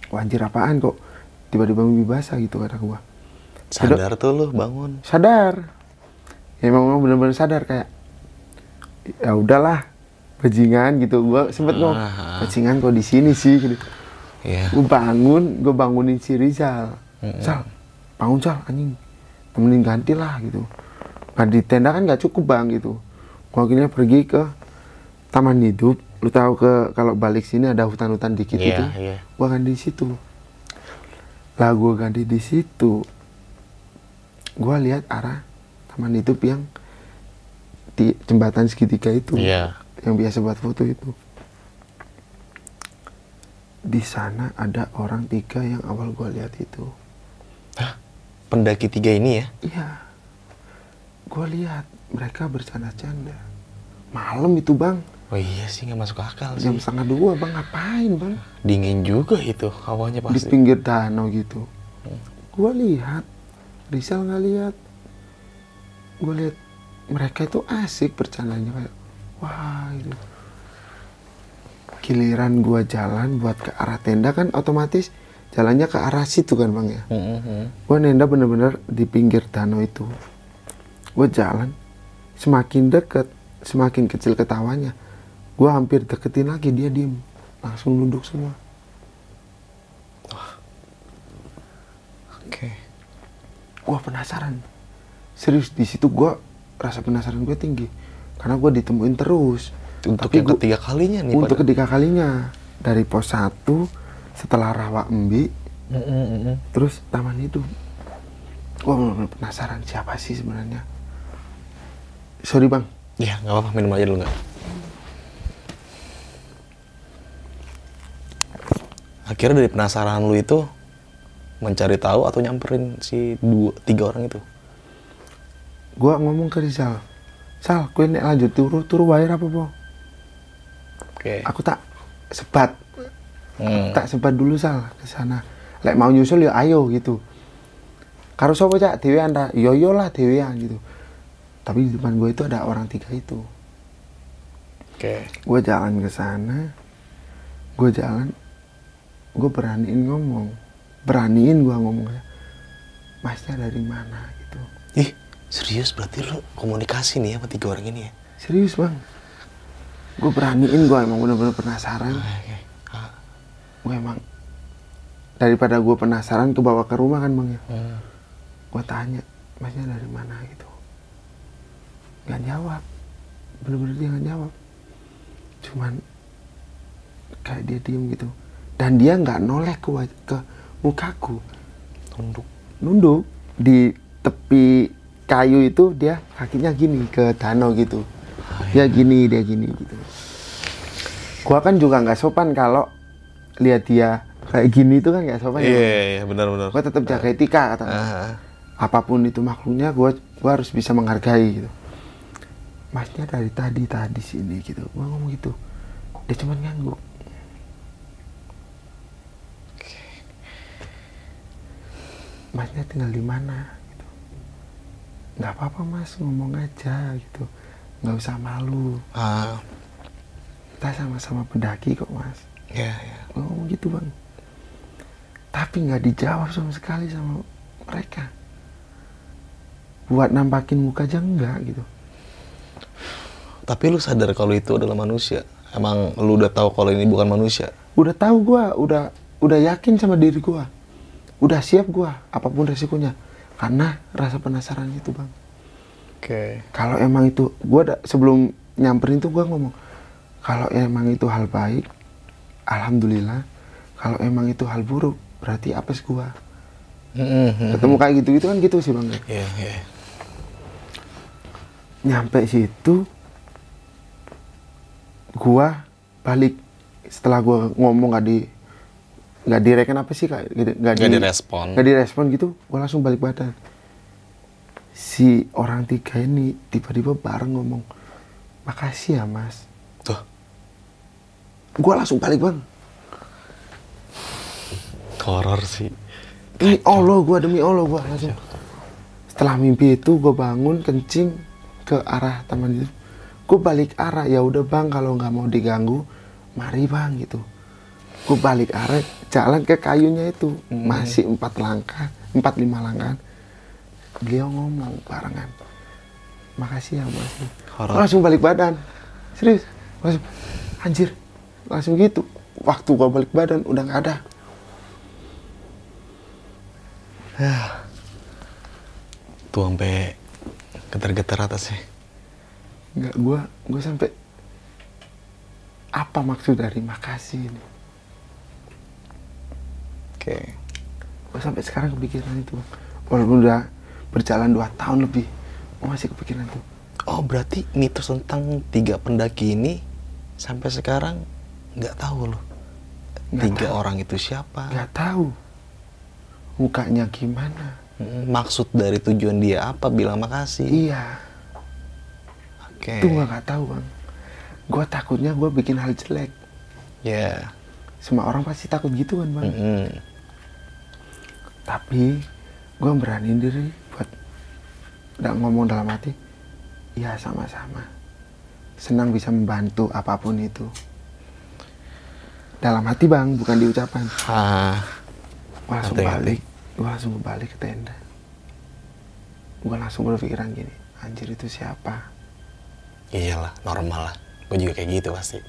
Wah anjir apaan kok tiba-tiba mimpi basah gitu kata gue Sadar tuh lu bangun. sadar. Ya memang benar-benar sadar kayak ya udahlah bajingan gitu. Gue sempet ngomong Ah. bajingan kok di sini sih? Gitu. Iya. gue bangun gue bangunin si Rizal. Sal bangun Sal anjing. Temenin ganti lah gitu. Nah di tenda kan nggak cukup bang gitu gue akhirnya pergi ke taman hidup. Lu tahu ke kalau balik sini ada hutan-hutan dikit Iya, itu iya. gue ganti di situ. Lah gue ganti di situ. Gue lihat arah taman hidup yang di jembatan segitiga itu. Iya. yang biasa buat foto itu. Di sana ada orang tiga yang awal gua lihat itu. Hah? Pendaki tiga ini ya? iya. Gua lihat mereka bercanda-canda malam itu bang. Oh iya sih nggak masuk akal sih. jam setengah dua bang. Ngapain bang? Dingin juga itu hawanya di pasti. pinggir danau gitu. Gua lihat Rizal nggak lihat. Gua lihat mereka itu asik bercandanya kayak wah itu giliran gua jalan buat ke arah tenda kan otomatis jalannya ke arah situ kan bang ya? Mm-mm. gue nenda bener-bener di pinggir danau itu. Gue jalan semakin deket semakin kecil ketawanya gue hampir deketin lagi dia diem. Langsung nunduk semua. Oke. gue penasaran. Serius di situ gue rasa penasaran gue tinggi. Karena gue ditemuin terus. Untuk Tapi yang gua- ketiga kalinya nih. untuk pada- ketiga kalinya. Dari pos 1 setelah rawa embi Mm-mm, mm-mm. terus taman itu. Gue penasaran siapa sih sebenarnya. Sorry bang Ya nggak apa-apa minum aja dulu nggak. Akhirnya dari penasaran lu itu mencari tahu atau nyamperin si dua tiga orang itu. gue ngomong ke Rizal Sal, kue nek lanjut turu turu bayar apa po? Oke. Aku tak sebat, Hmm. tak sebat dulu Sal ke sana. Lek mau nyusul ya ayo gitu. Karo sapa cak dewean ta? Yo yo lah dewean gitu. Tapi di depan gue itu ada orang tiga itu. Oke. Gue jalan ke sana, gue jalan, gue beraniin ngomong, beraniin gue ngomong Masnya dari mana gitu. Ih serius berarti lu komunikasi nih ya sama tiga orang ini ya? Serius bang, gue beraniin gue emang bener-bener penasaran. Oke. Ah. gue emang daripada gue penasaran ke bawa ke rumah kan bang ya Hmm. gue tanya masnya dari mana gitu nggak jawab. Bener-bener dia nggak jawab. Cuman kayak dia diem gitu. Dan dia nggak noleh ke ke mukaku. Tunduk. nunduk. Di tepi kayu itu dia kakinya gini ke danau gitu. Dia gini dia gini gitu. Gua kan juga nggak sopan kalau lihat dia kayak gini itu kan nggak sopan ya. Iya iya benar-benar. gua tetap jaga etika kata Ah. apa pun itu makhluknya gua gua harus bisa menghargai gitu masnya dari tadi tadi sini gitu. Gua ngomong gitu. Dia cuma ngangguk masnya tinggal di mana gitu. Nggak apa-apa mas ngomong aja gitu. Nggak usah malu. Ah. kita sama-sama pendaki kok mas. Iya iya. Gua ngomong gitu bang. Tapi nggak dijawab sama sekali sama mereka. Buat nampakin muka aja enggak gitu Tapi lu sadar kalau itu adalah manusia. Emang lu udah tahu kalau ini bukan manusia. udah tahu gua udah udah yakin sama diri gua udah siap gua apa pun resikonya karena rasa penasaran itu bang Oke. kalau emang itu gua ada sebelum nyamperin tuh gua ngomong kalau emang itu hal baik alhamdulillah kalau emang itu hal buruk berarti apes gua ketemu kayak gitu gitu kan gitu sih bang Iya iya. nyampe situ gua balik setelah gua ngomong gak di nggak direken apa sih kak nggak Nggak di- direspon. nggak direspon gitu gua langsung balik badan si orang tiga ini tiba-tiba bareng ngomong makasih ya mas Tuh. gua langsung balik bang Horor sih. Demi Allah gua demi Allah gua langsung. Setelah mimpi itu gua bangun kencing ke arah taman itu. Gua balik arah ya udah bang kalau nggak mau diganggu, mari bang gitu. Gua balik arah jalan ke kayunya itu masih empat langkah, empat lima langkah. Beliau ngomong barengan. Makasih ya mas. Langsung balik badan. Serius. langsung anjir langsung gitu waktu gua balik badan udah nggak ada Tuh sampai getar-getar atasnya. Nggak gua gua sampai apa maksud dari makasih ini Oke. gua sampai sekarang kepikiran itu Bang. walaupun udah berjalan dua tahun lebih gua masih kepikiran tuh Oh berarti mitos tentang tiga pendaki ini sampai sekarang nggak tahu loh. Nggak tiga tahu. orang itu siapa? nggak tahu mukanya gimana Maksud dari tujuan dia apa? Bilang makasih. iya Oke. itu gua nggak tahu bang. Gua takutnya gua bikin hal jelek. Ya. semua orang pasti takut gitu kan bang? Mm-mm. tapi gue berani diri buat nggak ngomong dalam hati ya sama-sama. Senang bisa membantu apa pun itu. Dalam hati bang bukan diucapan Ah. gue langsung balik. Gue langsung balik ke tenda. Gue langsung berpikiran gini anjir itu siapa Iyalah, normal lah. Gue juga kayak gitu pasti.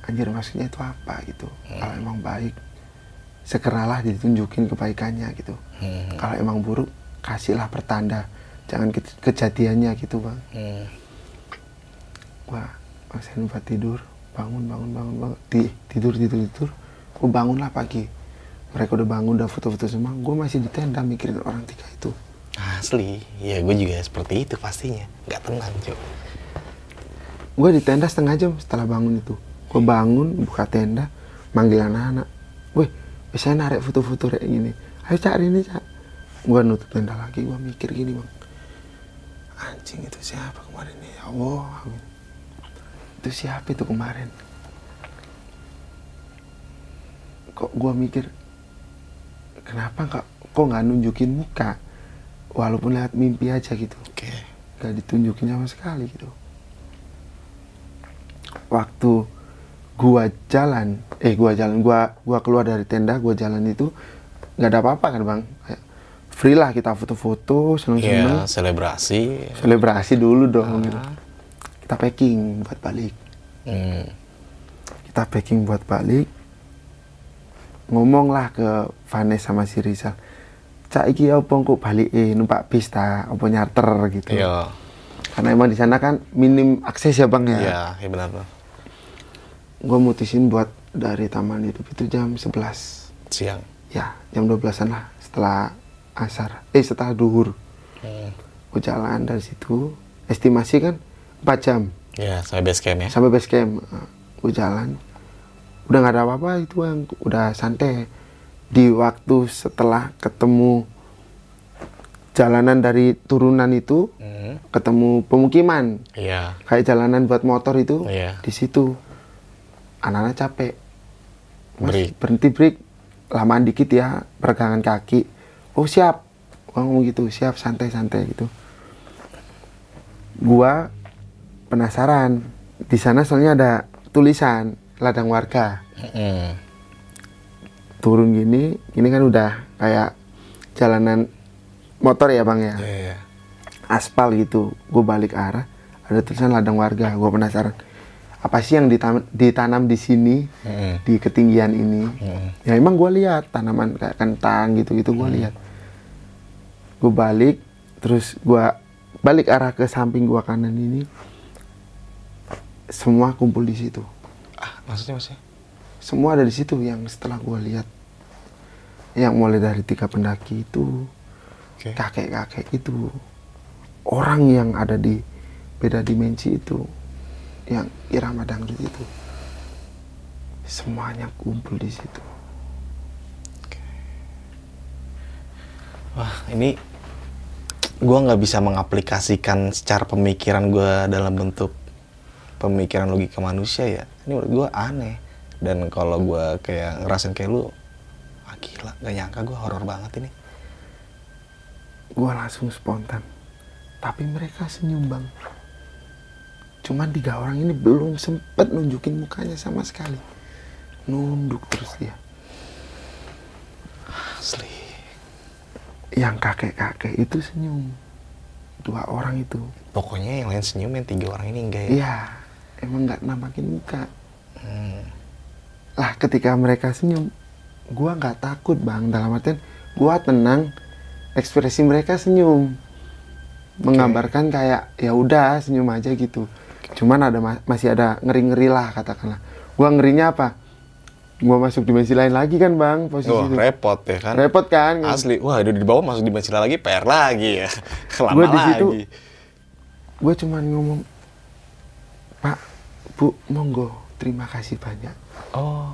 anjir maksudnya itu apa gitu? Kalau emang baik segeralah ditunjukin kebaikannya gitu. Hmm. kalau emang buruk kasihlah pertanda. Jangan ke- kejadiannya gitu bang. Hmm. gua maksain buat tidur bangun bangun bangun bangun. Di tidur tidur tidur. Gua bangun lah pagi. Mereka udah bangun udah foto-foto semua. Gua masih di tenda mikirin orang tiga itu Asli, ya gue juga seperti itu pastinya. Nggak tenang, cuy. gua di tenda setengah jam setelah bangun itu. Gua bangun buka tenda manggil anak-anak. Weh bisa narik foto-foto kayak gini. Ayo cari ini cak. Gua nutup tenda lagi. Gua mikir gini bang. Anjing itu siapa kemarin nih ya Allah itu siapa itu kemarin? Kok gua mikir kenapa kok nggak nunjukin muka walaupun lihat mimpi aja gitu Oke. nggak ditunjukin sama sekali gitu waktu gua jalan eh gua jalan gua gua keluar dari tenda gua jalan itu nggak ada apa-apa kan bang free lah kita foto-foto seneng-seneng Iya, selebrasi. selebrasi dulu dong gitu. kita packing buat balik Hmm. kita packing buat balik ngomong lah ke Vanessa sama si Rizal cak iki apa kok balik eh numpak bis ta apa nyarter gitu Iya. karena emang di sana kan minim akses ya bang ya Iya, iya benar loh. gue mutusin buat dari taman hidup itu jam 11 Siang. ya jam 12an lah setelah asar eh setelah duhur Hmm. gue jalan dari situ estimasi kan 4 jam Ya, sampai base camp ya. sampai base camp gue jalan udah nggak ada apa-apa itu yang udah santai di waktu setelah ketemu jalanan dari turunan itu Hmm. ketemu pemukiman Iya. kayak jalanan buat motor itu Iya. di situ anak-anak capek mas Break. berhenti break lamaan dikit ya peregangan kaki oh siap ngomong gitu siap santai-santai gitu gua penasaran di sana soalnya ada tulisan ladang warga Hmm. Turun gini ini kan udah kayak jalanan motor ya bang ya Iya, iya. aspal gitu gue balik arah ada tulisan ladang warga gue penasaran apa sih yang ditanam, ditanam di sini Hmm. di ketinggian ini Hmm. ya emang gue lihat tanaman kayak kentang gitu gitu gue lihat gue balik terus gue balik arah ke samping gue kanan ini semua kumpul di situ Ah, maksudnya maksudnya? Semua ada di situ yang setelah gue lihat. Yang mulai dari tiga pendaki itu kakek-kakek itu orang yang ada di beda dimensi itu yang irama dangdut itu. Semuanya kumpul di situ. Wah, ini gua nggak bisa mengaplikasikan secara pemikiran gua dalam bentuk pemikiran logika manusia ya. Ini menurut gua aneh. Dan kalau gua kayak ngerasain kayak lu, ah gila, gak nyangka gua horor banget ini. gue langsung spontan. Tapi mereka senyum bang cuman tiga orang ini belum sempet nunjukin mukanya sama sekali. Nunduk terus dia. Asli. yang kakek-kakek itu senyum. Dua orang itu. Pokoknya yang lain senyum, yang tiga orang ini enggak ya. iya. Nggak nampakin muka lah ketika mereka senyum gua nggak takut bang. Dalam artian gua tenang ekspresi mereka senyum. Menggambarkan kayak ya udah senyum aja gitu. Cuman ada ma- masih ada ngeri ngeri lah katakanlah. Gua ngerinya apa? Gua masuk dimensi lain lagi kan bang posisi Wah, itu. repot ya kan. repot kan? Asli. Wah, udah di bawah masuk di Mesila lagi PR lagi ya. <laughs> Lama Gua di lagi. situ gue cuman ngomong pak bu monggo terima kasih banyak Oh.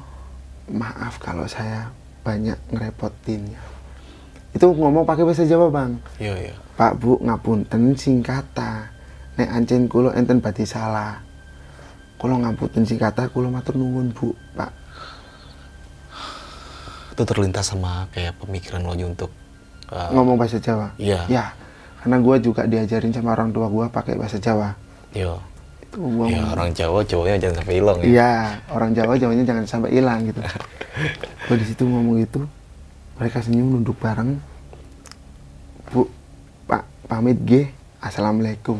maaf kalau saya banyak ngerepotinnya itu ngomong pakai bahasa Jawa bang Iya, iya. Pak Bu ngapunten sing kata nek ancen kulo enten badhe salah kulo ngapunten sing kata kulo matur nuwun Bu Pak Itu terlintas sama kayak pemikiran lo untuk uh, ngomong bahasa Jawa Iya. ya karena gue juga diajarin sama orang tua gue pakai bahasa Jawa Yo. Gue Ya, orang Jawa, cowoknya jangan sampai hilang ya. Iya, orang Jawa Jawanya jangan sampai hilang gitu. Gue di situ ngomong itu, mereka senyum nunduk bareng. Bu, Pak, pamit G, assalamualaikum.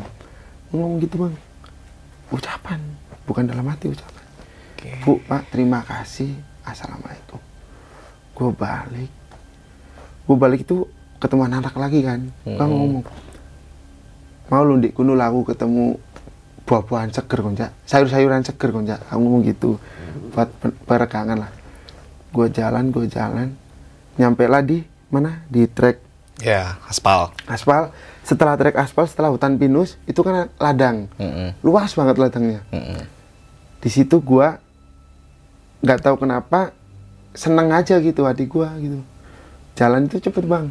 Ngomong gitu bang, ucapan, bukan dalam hati ucapan. Oke. Bu, Pak, terima kasih, assalamualaikum. Gue balik, gue balik itu ketemu anak lagi kan, gue Mm-mm. ngomong, mau lu di kuno lagu ketemu buah-buahan seger konjak sayur-sayuran seger konjak aku ngomong gitu. Buat pe- peregangan lah. Gue jalan gue jalan. Nyampe lah di mana? Di trek. Ya, aspal. aspal. Setelah trek aspal setelah hutan pinus itu kan ladang. Mm-mm. luas banget ladangnya. Mm-mm. di situ gua nggak tahu kenapa seneng aja gitu adik gua gitu. Jalan itu cepet bang.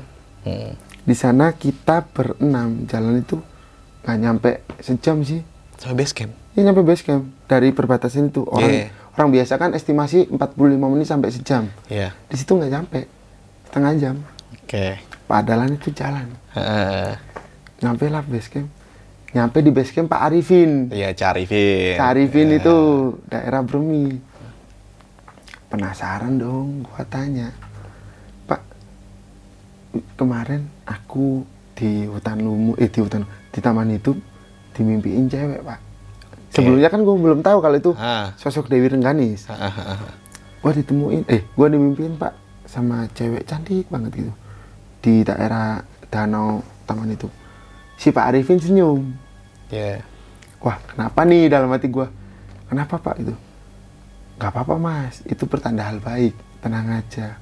Mm. di sana kita berenam. Jalan itu nggak nyampe sejam sih Sampai base camp. ini nyampe base camp dari perbatasan itu orang Iya. orang biasa kan estimasi 45 menit sampai sejam Iya. di situ nggak nyampe setengah jam Oke. padahal itu jalan Heeh. nyampe lah base camp nyampe di base camp Pak Arifin Iya, Carifin. Pak Arifin Ya. itu daerah Bremi penasaran dong gua tanya Pak kemarin aku di hutan lumu eh di hutan di taman itu dimimpiin cewek Pak. Sebelumnya kan gua belum tahu kalau itu sosok Dewi Rengganis. Gua ditemuin eh gua dimimpiin Pak sama cewek cantik banget gitu. Di daerah danau taman itu. Si Pak Arifin senyum. Ya. wah kenapa nih dalam hati gua? Kenapa pak itu? Nggak apa-apa mas. Itu pertanda hal baik. Tenang aja.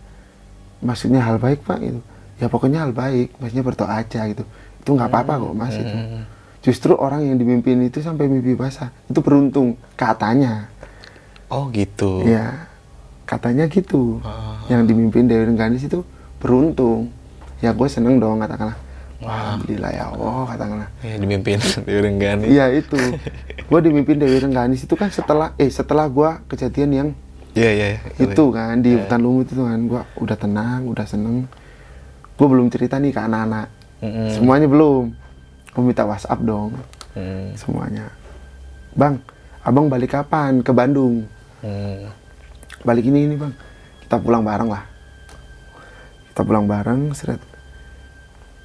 Maksudnya hal baik pak itu ya pokoknya hal baik. Maksudnya berdoa aja gitu. Itu nggak apa-apa kok mas itu. Hmm. Justru orang yang dimimpin itu sampai mimpi basah itu beruntung katanya Oh, gitu. ya katanya gitu Ah. yang dimimpin Dewi Rengganis itu beruntung ya gue seneng dong katakanlah wah alhamdulillah ya Allah katakanlah Ya, dimimpin <laughs> di Renggani. Iya itu. Gue dimimpin Dewi Rengganis itu kan setelah eh setelah gua kejadian yang Iya, iya, iya. itu kan di hutan lumut itu kan gua udah tenang, udah seneng. Gue belum cerita nih ke anak-anak. Mm-mm. Semuanya belum. Gue minta WhatsApp dong Hmm. semuanya. Bang, abang balik kapan ke Bandung? Hmm. Balik ini ini bang. Kita pulang bareng lah. Kita pulang bareng, seret.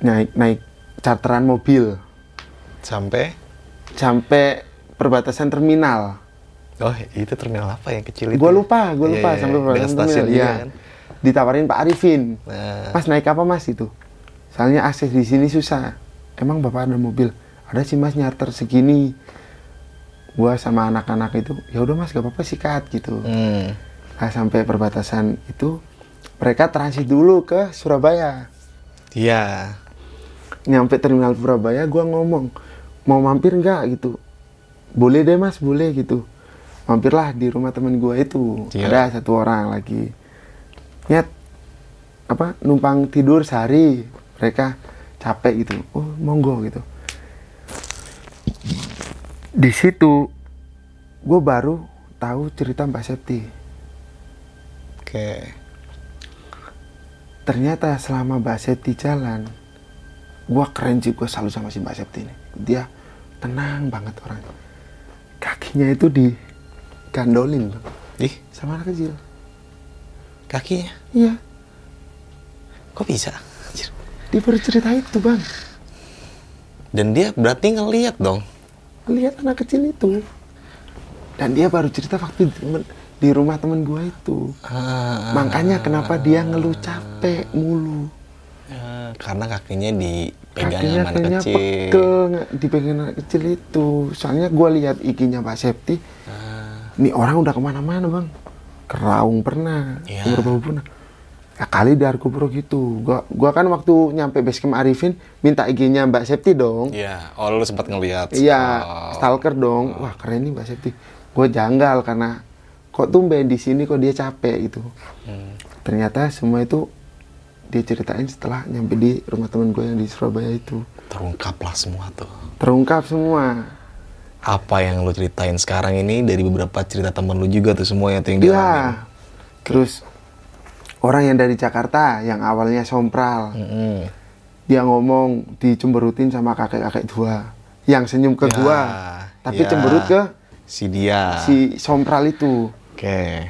Naik naik charteran mobil Sampai sampai perbatasan terminal. Oh, itu terminal apa yang kecil itu? Gue lupa, gue Iya, lupa iya, sampai iya. perbatasan terminal. Iya. kan? Ditawarin Pak Arifin. Nah, Mas naik apa mas itu? Soalnya akses di sini susah. Emang bapak ada mobil? Ada sih mas nyarter segini. Gua sama anak-anak itu, ya udah mas gak apa-apa sikat gitu. hmm. Nah, sampai perbatasan itu mereka transit dulu ke Surabaya. Iya. Nyampe terminal Surabaya, gua ngomong mau mampir nggak gitu. Boleh deh mas, boleh gitu. Mampirlah di rumah temen gua itu. Iya. Ada satu orang lagi. Nyet, apa numpang tidur sehari. Mereka capek gitu. Oh monggo gitu. Di situ gue baru tahu cerita Mbak Septi. Oke. ternyata selama Mbak Septi jalan gua keren sih gue selalu sama si Mbak Septi ini dia tenang banget orang kakinya itu digandolin Bang, Ih, sama anak kecil kakinya. iya Kok bisa? Dia baru cerita itu bang. Dan dia berarti ngeliat dong. lihat anak kecil itu. Dan dia baru cerita waktu di, rumah temen gue itu. Ah, makanya kenapa dia ngeluh capek mulu. Ah, karena kakinya dipegang kakinya anak kecil. pegel dipegang anak kecil itu. Soalnya gue lihat ikinya Pak Septi. Ah, ini orang udah ke mana-mana bang. Keraung pernah beberapa pernah ya kali di Argo Puro gitu gua gua kan waktu nyampe basecamp Arifin minta IG-nya Mbak Septi dong Iya, oh lu sempat ngeliat. iya Oh. stalker dong wah keren nih Mbak Septi gue janggal karena kok tumben di sini kok dia capek gitu Hmm. ternyata semua itu dia ceritain setelah nyampe di rumah temen gue yang di Surabaya itu Terungkap lah semua tuh. terungkap semua Apa yang lu ceritain sekarang ini dari beberapa cerita temen lu juga tuh semuanya tuh yang dialamin. Iya. Terus orang yang dari Jakarta yang awalnya sompral, Mm-mm. dia ngomong dicemberutin sama kakek-kakek dua yang senyum ke Ya, gua, tapi ya. cemberut ke Si dia. si sompral itu. Oke.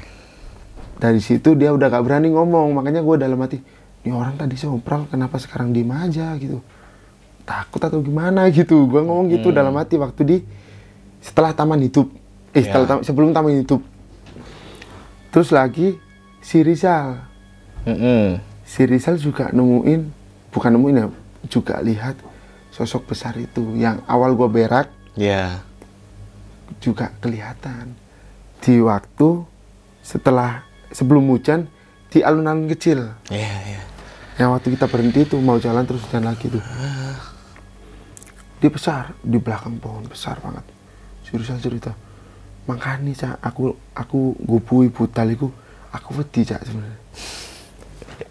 Dari situ dia udah gak berani ngomong, makanya gua dalam hati, ini orang tadi sompral, kenapa sekarang diem aja gitu? Takut atau gimana gitu? Gua ngomong gitu dalam hati waktu di setelah taman hidup, eh Ya. setelah tam- sebelum taman hidup. Terus lagi si Rizal, Mm-mm. si Rizal juga nemuin bukan nemuin ya juga lihat sosok besar itu yang awal gua berak Ya. juga kelihatan di waktu setelah sebelum hujan di alun-alun kecil Iya, iya. yang waktu kita berhenti tuh mau jalan terus jalan lagi tuh dia besar di belakang pohon besar banget si Rizal cerita makanya cak aku aku gubui butal iku aku wedi cak sebenarnya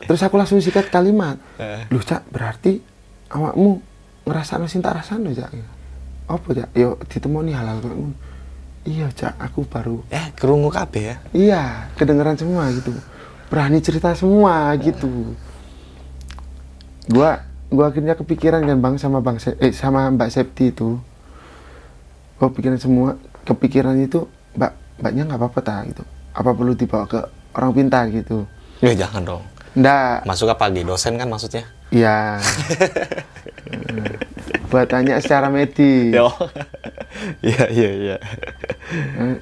terus aku langsung sikat kalimat. Eh. lu cak berarti awakmu ngerasa tak rasano cak? Apa cak? Yo ditemoni halal kok iya cak aku baru Eh, kerungu kabeh ya. iya kedengeran semua gitu. Berani cerita semua gitu. Gua gua akhirnya kepikiran kan bang sama bang Se- eh sama mbak Septi itu. Gua pikiran semua kepikiran itu mbak mbaknya nggak apa-apa tak gitu. Apa perlu dibawa ke orang pintar? gitu. Ya jangan dong. Ndak Masuk apa lagi? Dosen kan maksudnya? iya <laughs> buat tanya secara medis Yo. <laughs> Iya, iya, iya. Eh,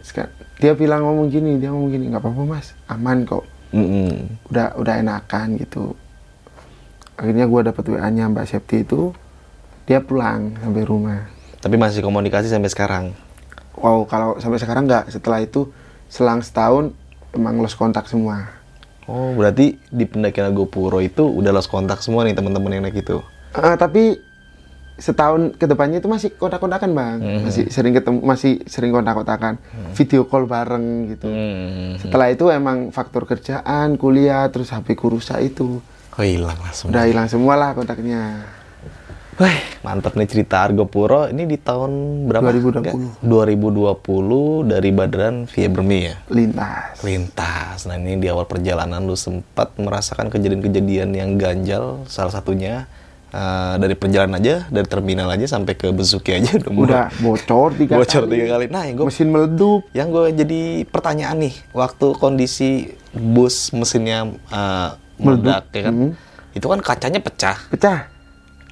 dia bilang ngomong gini dia ngomong gini nggak apa-apa mas aman kok Mm-mm. udah udah enakan gitu akhirnya gua dapet wa nya mbak Septi itu dia pulang sampai rumah Tapi masih komunikasi sampai sekarang. wow kalau sampai sekarang nggak setelah itu selang setahun emang lost kontak semua Oh, berarti di pendakian Gopuro itu udah lost kontak semua nih teman-teman yang naik itu. Eh, tapi setahun ke depannya itu masih kontak-kontakan bang. Masih sering ketemu masih sering kontak-kontakan. Video call bareng gitu. Hmm. setelah itu emang faktor kerjaan kuliah terus HP ku rusak itu. Oh, hilang lah semua. udah hilang semua lah kontaknya Wah, mantap nih cerita Argopuro. Ini di tahun berapa? 2020. Enggak? 2020 dari Badran via Bermi ya? lintas Lintas. Nah ini di awal perjalanan lu sempat merasakan kejadian-kejadian yang ganjal. Salah satunya eh, dari perjalanan aja, dari terminal aja sampai ke Besuki aja udah, udah bocor tiga <laughs> bocor kali. tiga kali. Nah yang gue mesin meledup yang gue jadi pertanyaan nih, waktu kondisi bus mesinnya eh, meledak ya kan, Hmm. itu kan kacanya pecah. pecah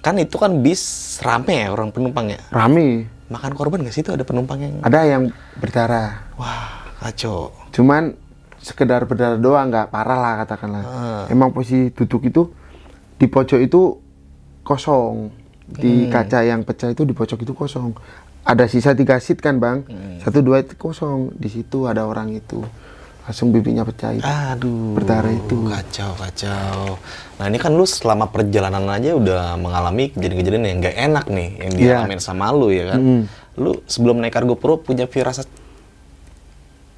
Kan itu kan bis rame ya orang penumpang ya. rame Makan korban nggak sih itu ada penumpang yang ada yang berdarah wah kacau. cuman sekedar berdarah doang nggak parah lah katakanlah Ah. emang posisi duduk itu di pojok itu kosong di kaca yang pecah itu di pojok itu kosong ada sisa tiga seat kan bang satu dua itu kosong di situ ada orang itu langsung bibinya pecah itu Aduh. Berdarah itu. Kacau, kacau. Nah ini kan lu selama perjalanan aja udah mengalami kejadian-kejadian yang gak enak nih, yang Iya. dialamin sama lu ya kan. Mm. Lu sebelum naik Argo Pro punya firasat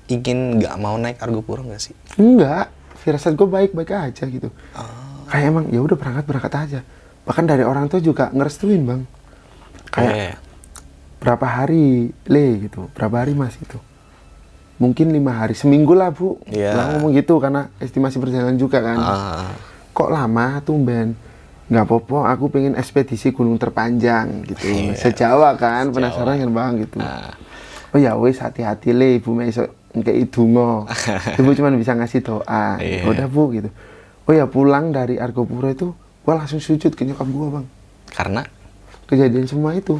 ingin gak mau naik Argo Pro gak sih? enggak firasat gue baik-baik aja gitu Ah. kayak emang ya udah berangkat berangkat aja bahkan dari orang tua juga ngerestuin bang kayak Eh, berapa hari le gitu berapa hari mas itu mungkin lima hari seminggu lah bu Iya. lah ngomong gitu karena estimasi perjalanan juga kan ah, kok lama tumben? Nggak apa-apa aku pengen ekspedisi gunung terpanjang gitu. Iya. sejawa kan penasaran kan bang gitu. Ah. oh ya wes hati-hati le ibu meso ngkei dungo <laughs> ibu cuma bisa ngasih doa. Iya. udah bu gitu. Oh ya pulang dari Argopuro itu gua langsung sujud ke nyokap gua bang. Karena? Kejadian semua itu.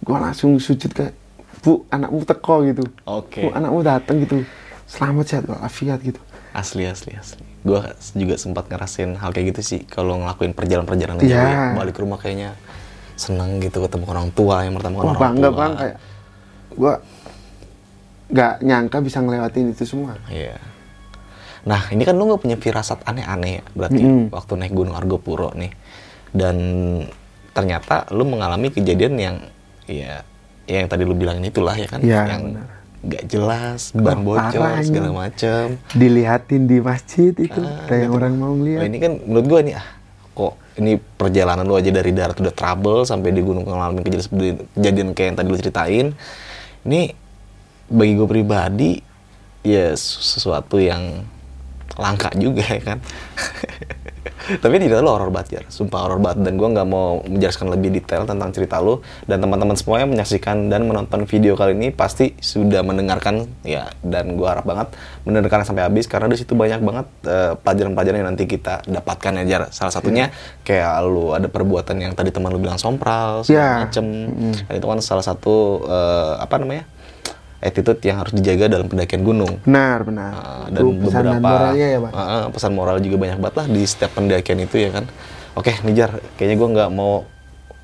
Gua langsung sujud ke bu anakmu teko gitu. Oke. bu anakmu datang gitu. Selamat sehat walafiat gitu Asli asli asli. Gue juga sempat ngerasain hal kayak gitu sih kalau ngelakuin perjalanan-perjalanan Iya. jauh ya. Balik rumah kayaknya seneng gitu ketemu orang tua yang pertama wah orang bangga tua. bang kayak gua nggak nyangka bisa ngelewatin itu semua Iya. Nah ini kan lu nggak punya firasat aneh-aneh ya, berarti Mm-mm. waktu naik Gunung Argopuro nih. Dan ternyata lu mengalami kejadian yang ya yang tadi lu bilangin itulah ya kan, Iya, yang benar. Nggak jelas, ban Oh, bocor segala macem. dilihatin di masjid itu Ah, yang gitu. orang mau ngeliat ini kan menurut gua nih ah kok ini perjalanan lu aja dari darat udah trouble sampai di gunung ngalamin kejadian seperti- kejadian kayak yang tadi lu ceritain. Ini bagi gue pribadi ya su- sesuatu yang langka juga ya kan. <laughs> Tapi ini lo horor banget ya, sumpah horor banget dan gua nggak mau menjelaskan lebih detail tentang cerita lu dan teman-teman semua yang menyaksikan dan menonton video kali ini pasti sudah mendengarkan ya dan gua harap banget mendengarkan sampai habis karena di situ banyak banget eh, pelajaran-pelajaran yang nanti kita dapatkan ya Jar. Salah satunya kayak lu ada perbuatan yang tadi teman lu bilang sompral segala Ya. macem. Dan itu kan salah satu eh, apa namanya? Attitude yang harus dijaga dalam pendakian gunung. benar benar. Uh, itu pesan dan moralnya ya pak. Uh, pesan moral juga banyak banget lah di setiap pendakian itu ya kan. Oke Nijar kayaknya gue nggak mau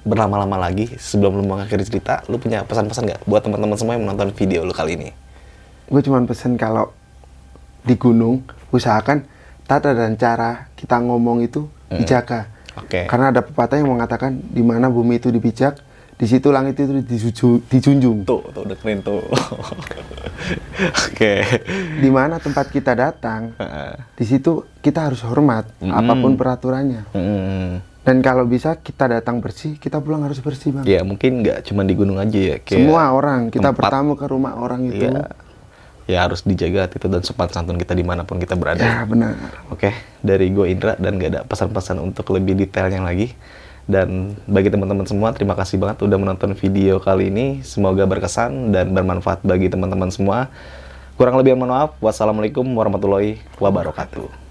berlama-lama lagi sebelum lu mengakhiri cerita. Lu punya pesan-pesan nggak buat teman-teman semua yang menonton video lu kali ini? Gue cuma pesen kalau di gunung usahakan tata dan cara kita ngomong itu dijaga. Oke. karena ada pepatah yang mengatakan di mana bumi itu dipijak di situ langit itu disuju- dijunjung. Tuh tuh dengerin tuh. <laughs> Oke. Di mana tempat kita datang di situ kita harus hormat apa pun peraturannya. Hmm. dan kalau bisa kita datang bersih kita pulang harus bersih bang. Ya mungkin nggak cuma di gunung aja ya kayak semua orang kita tempat- bertamu ke rumah orang itu. Ya ya harus dijaga itu dan sopan santun kita di mana pun kita berada. Ya benar. Oke, dari gue Indra dan gak ada pesan-pesan untuk lebih detailnya lagi. Dan bagi teman-teman semua, terima kasih banget udah menonton video kali ini. Semoga berkesan dan bermanfaat bagi teman-teman semua. Kurang lebih mohon maaf. Wassalamualaikum warahmatullahi wabarakatuh.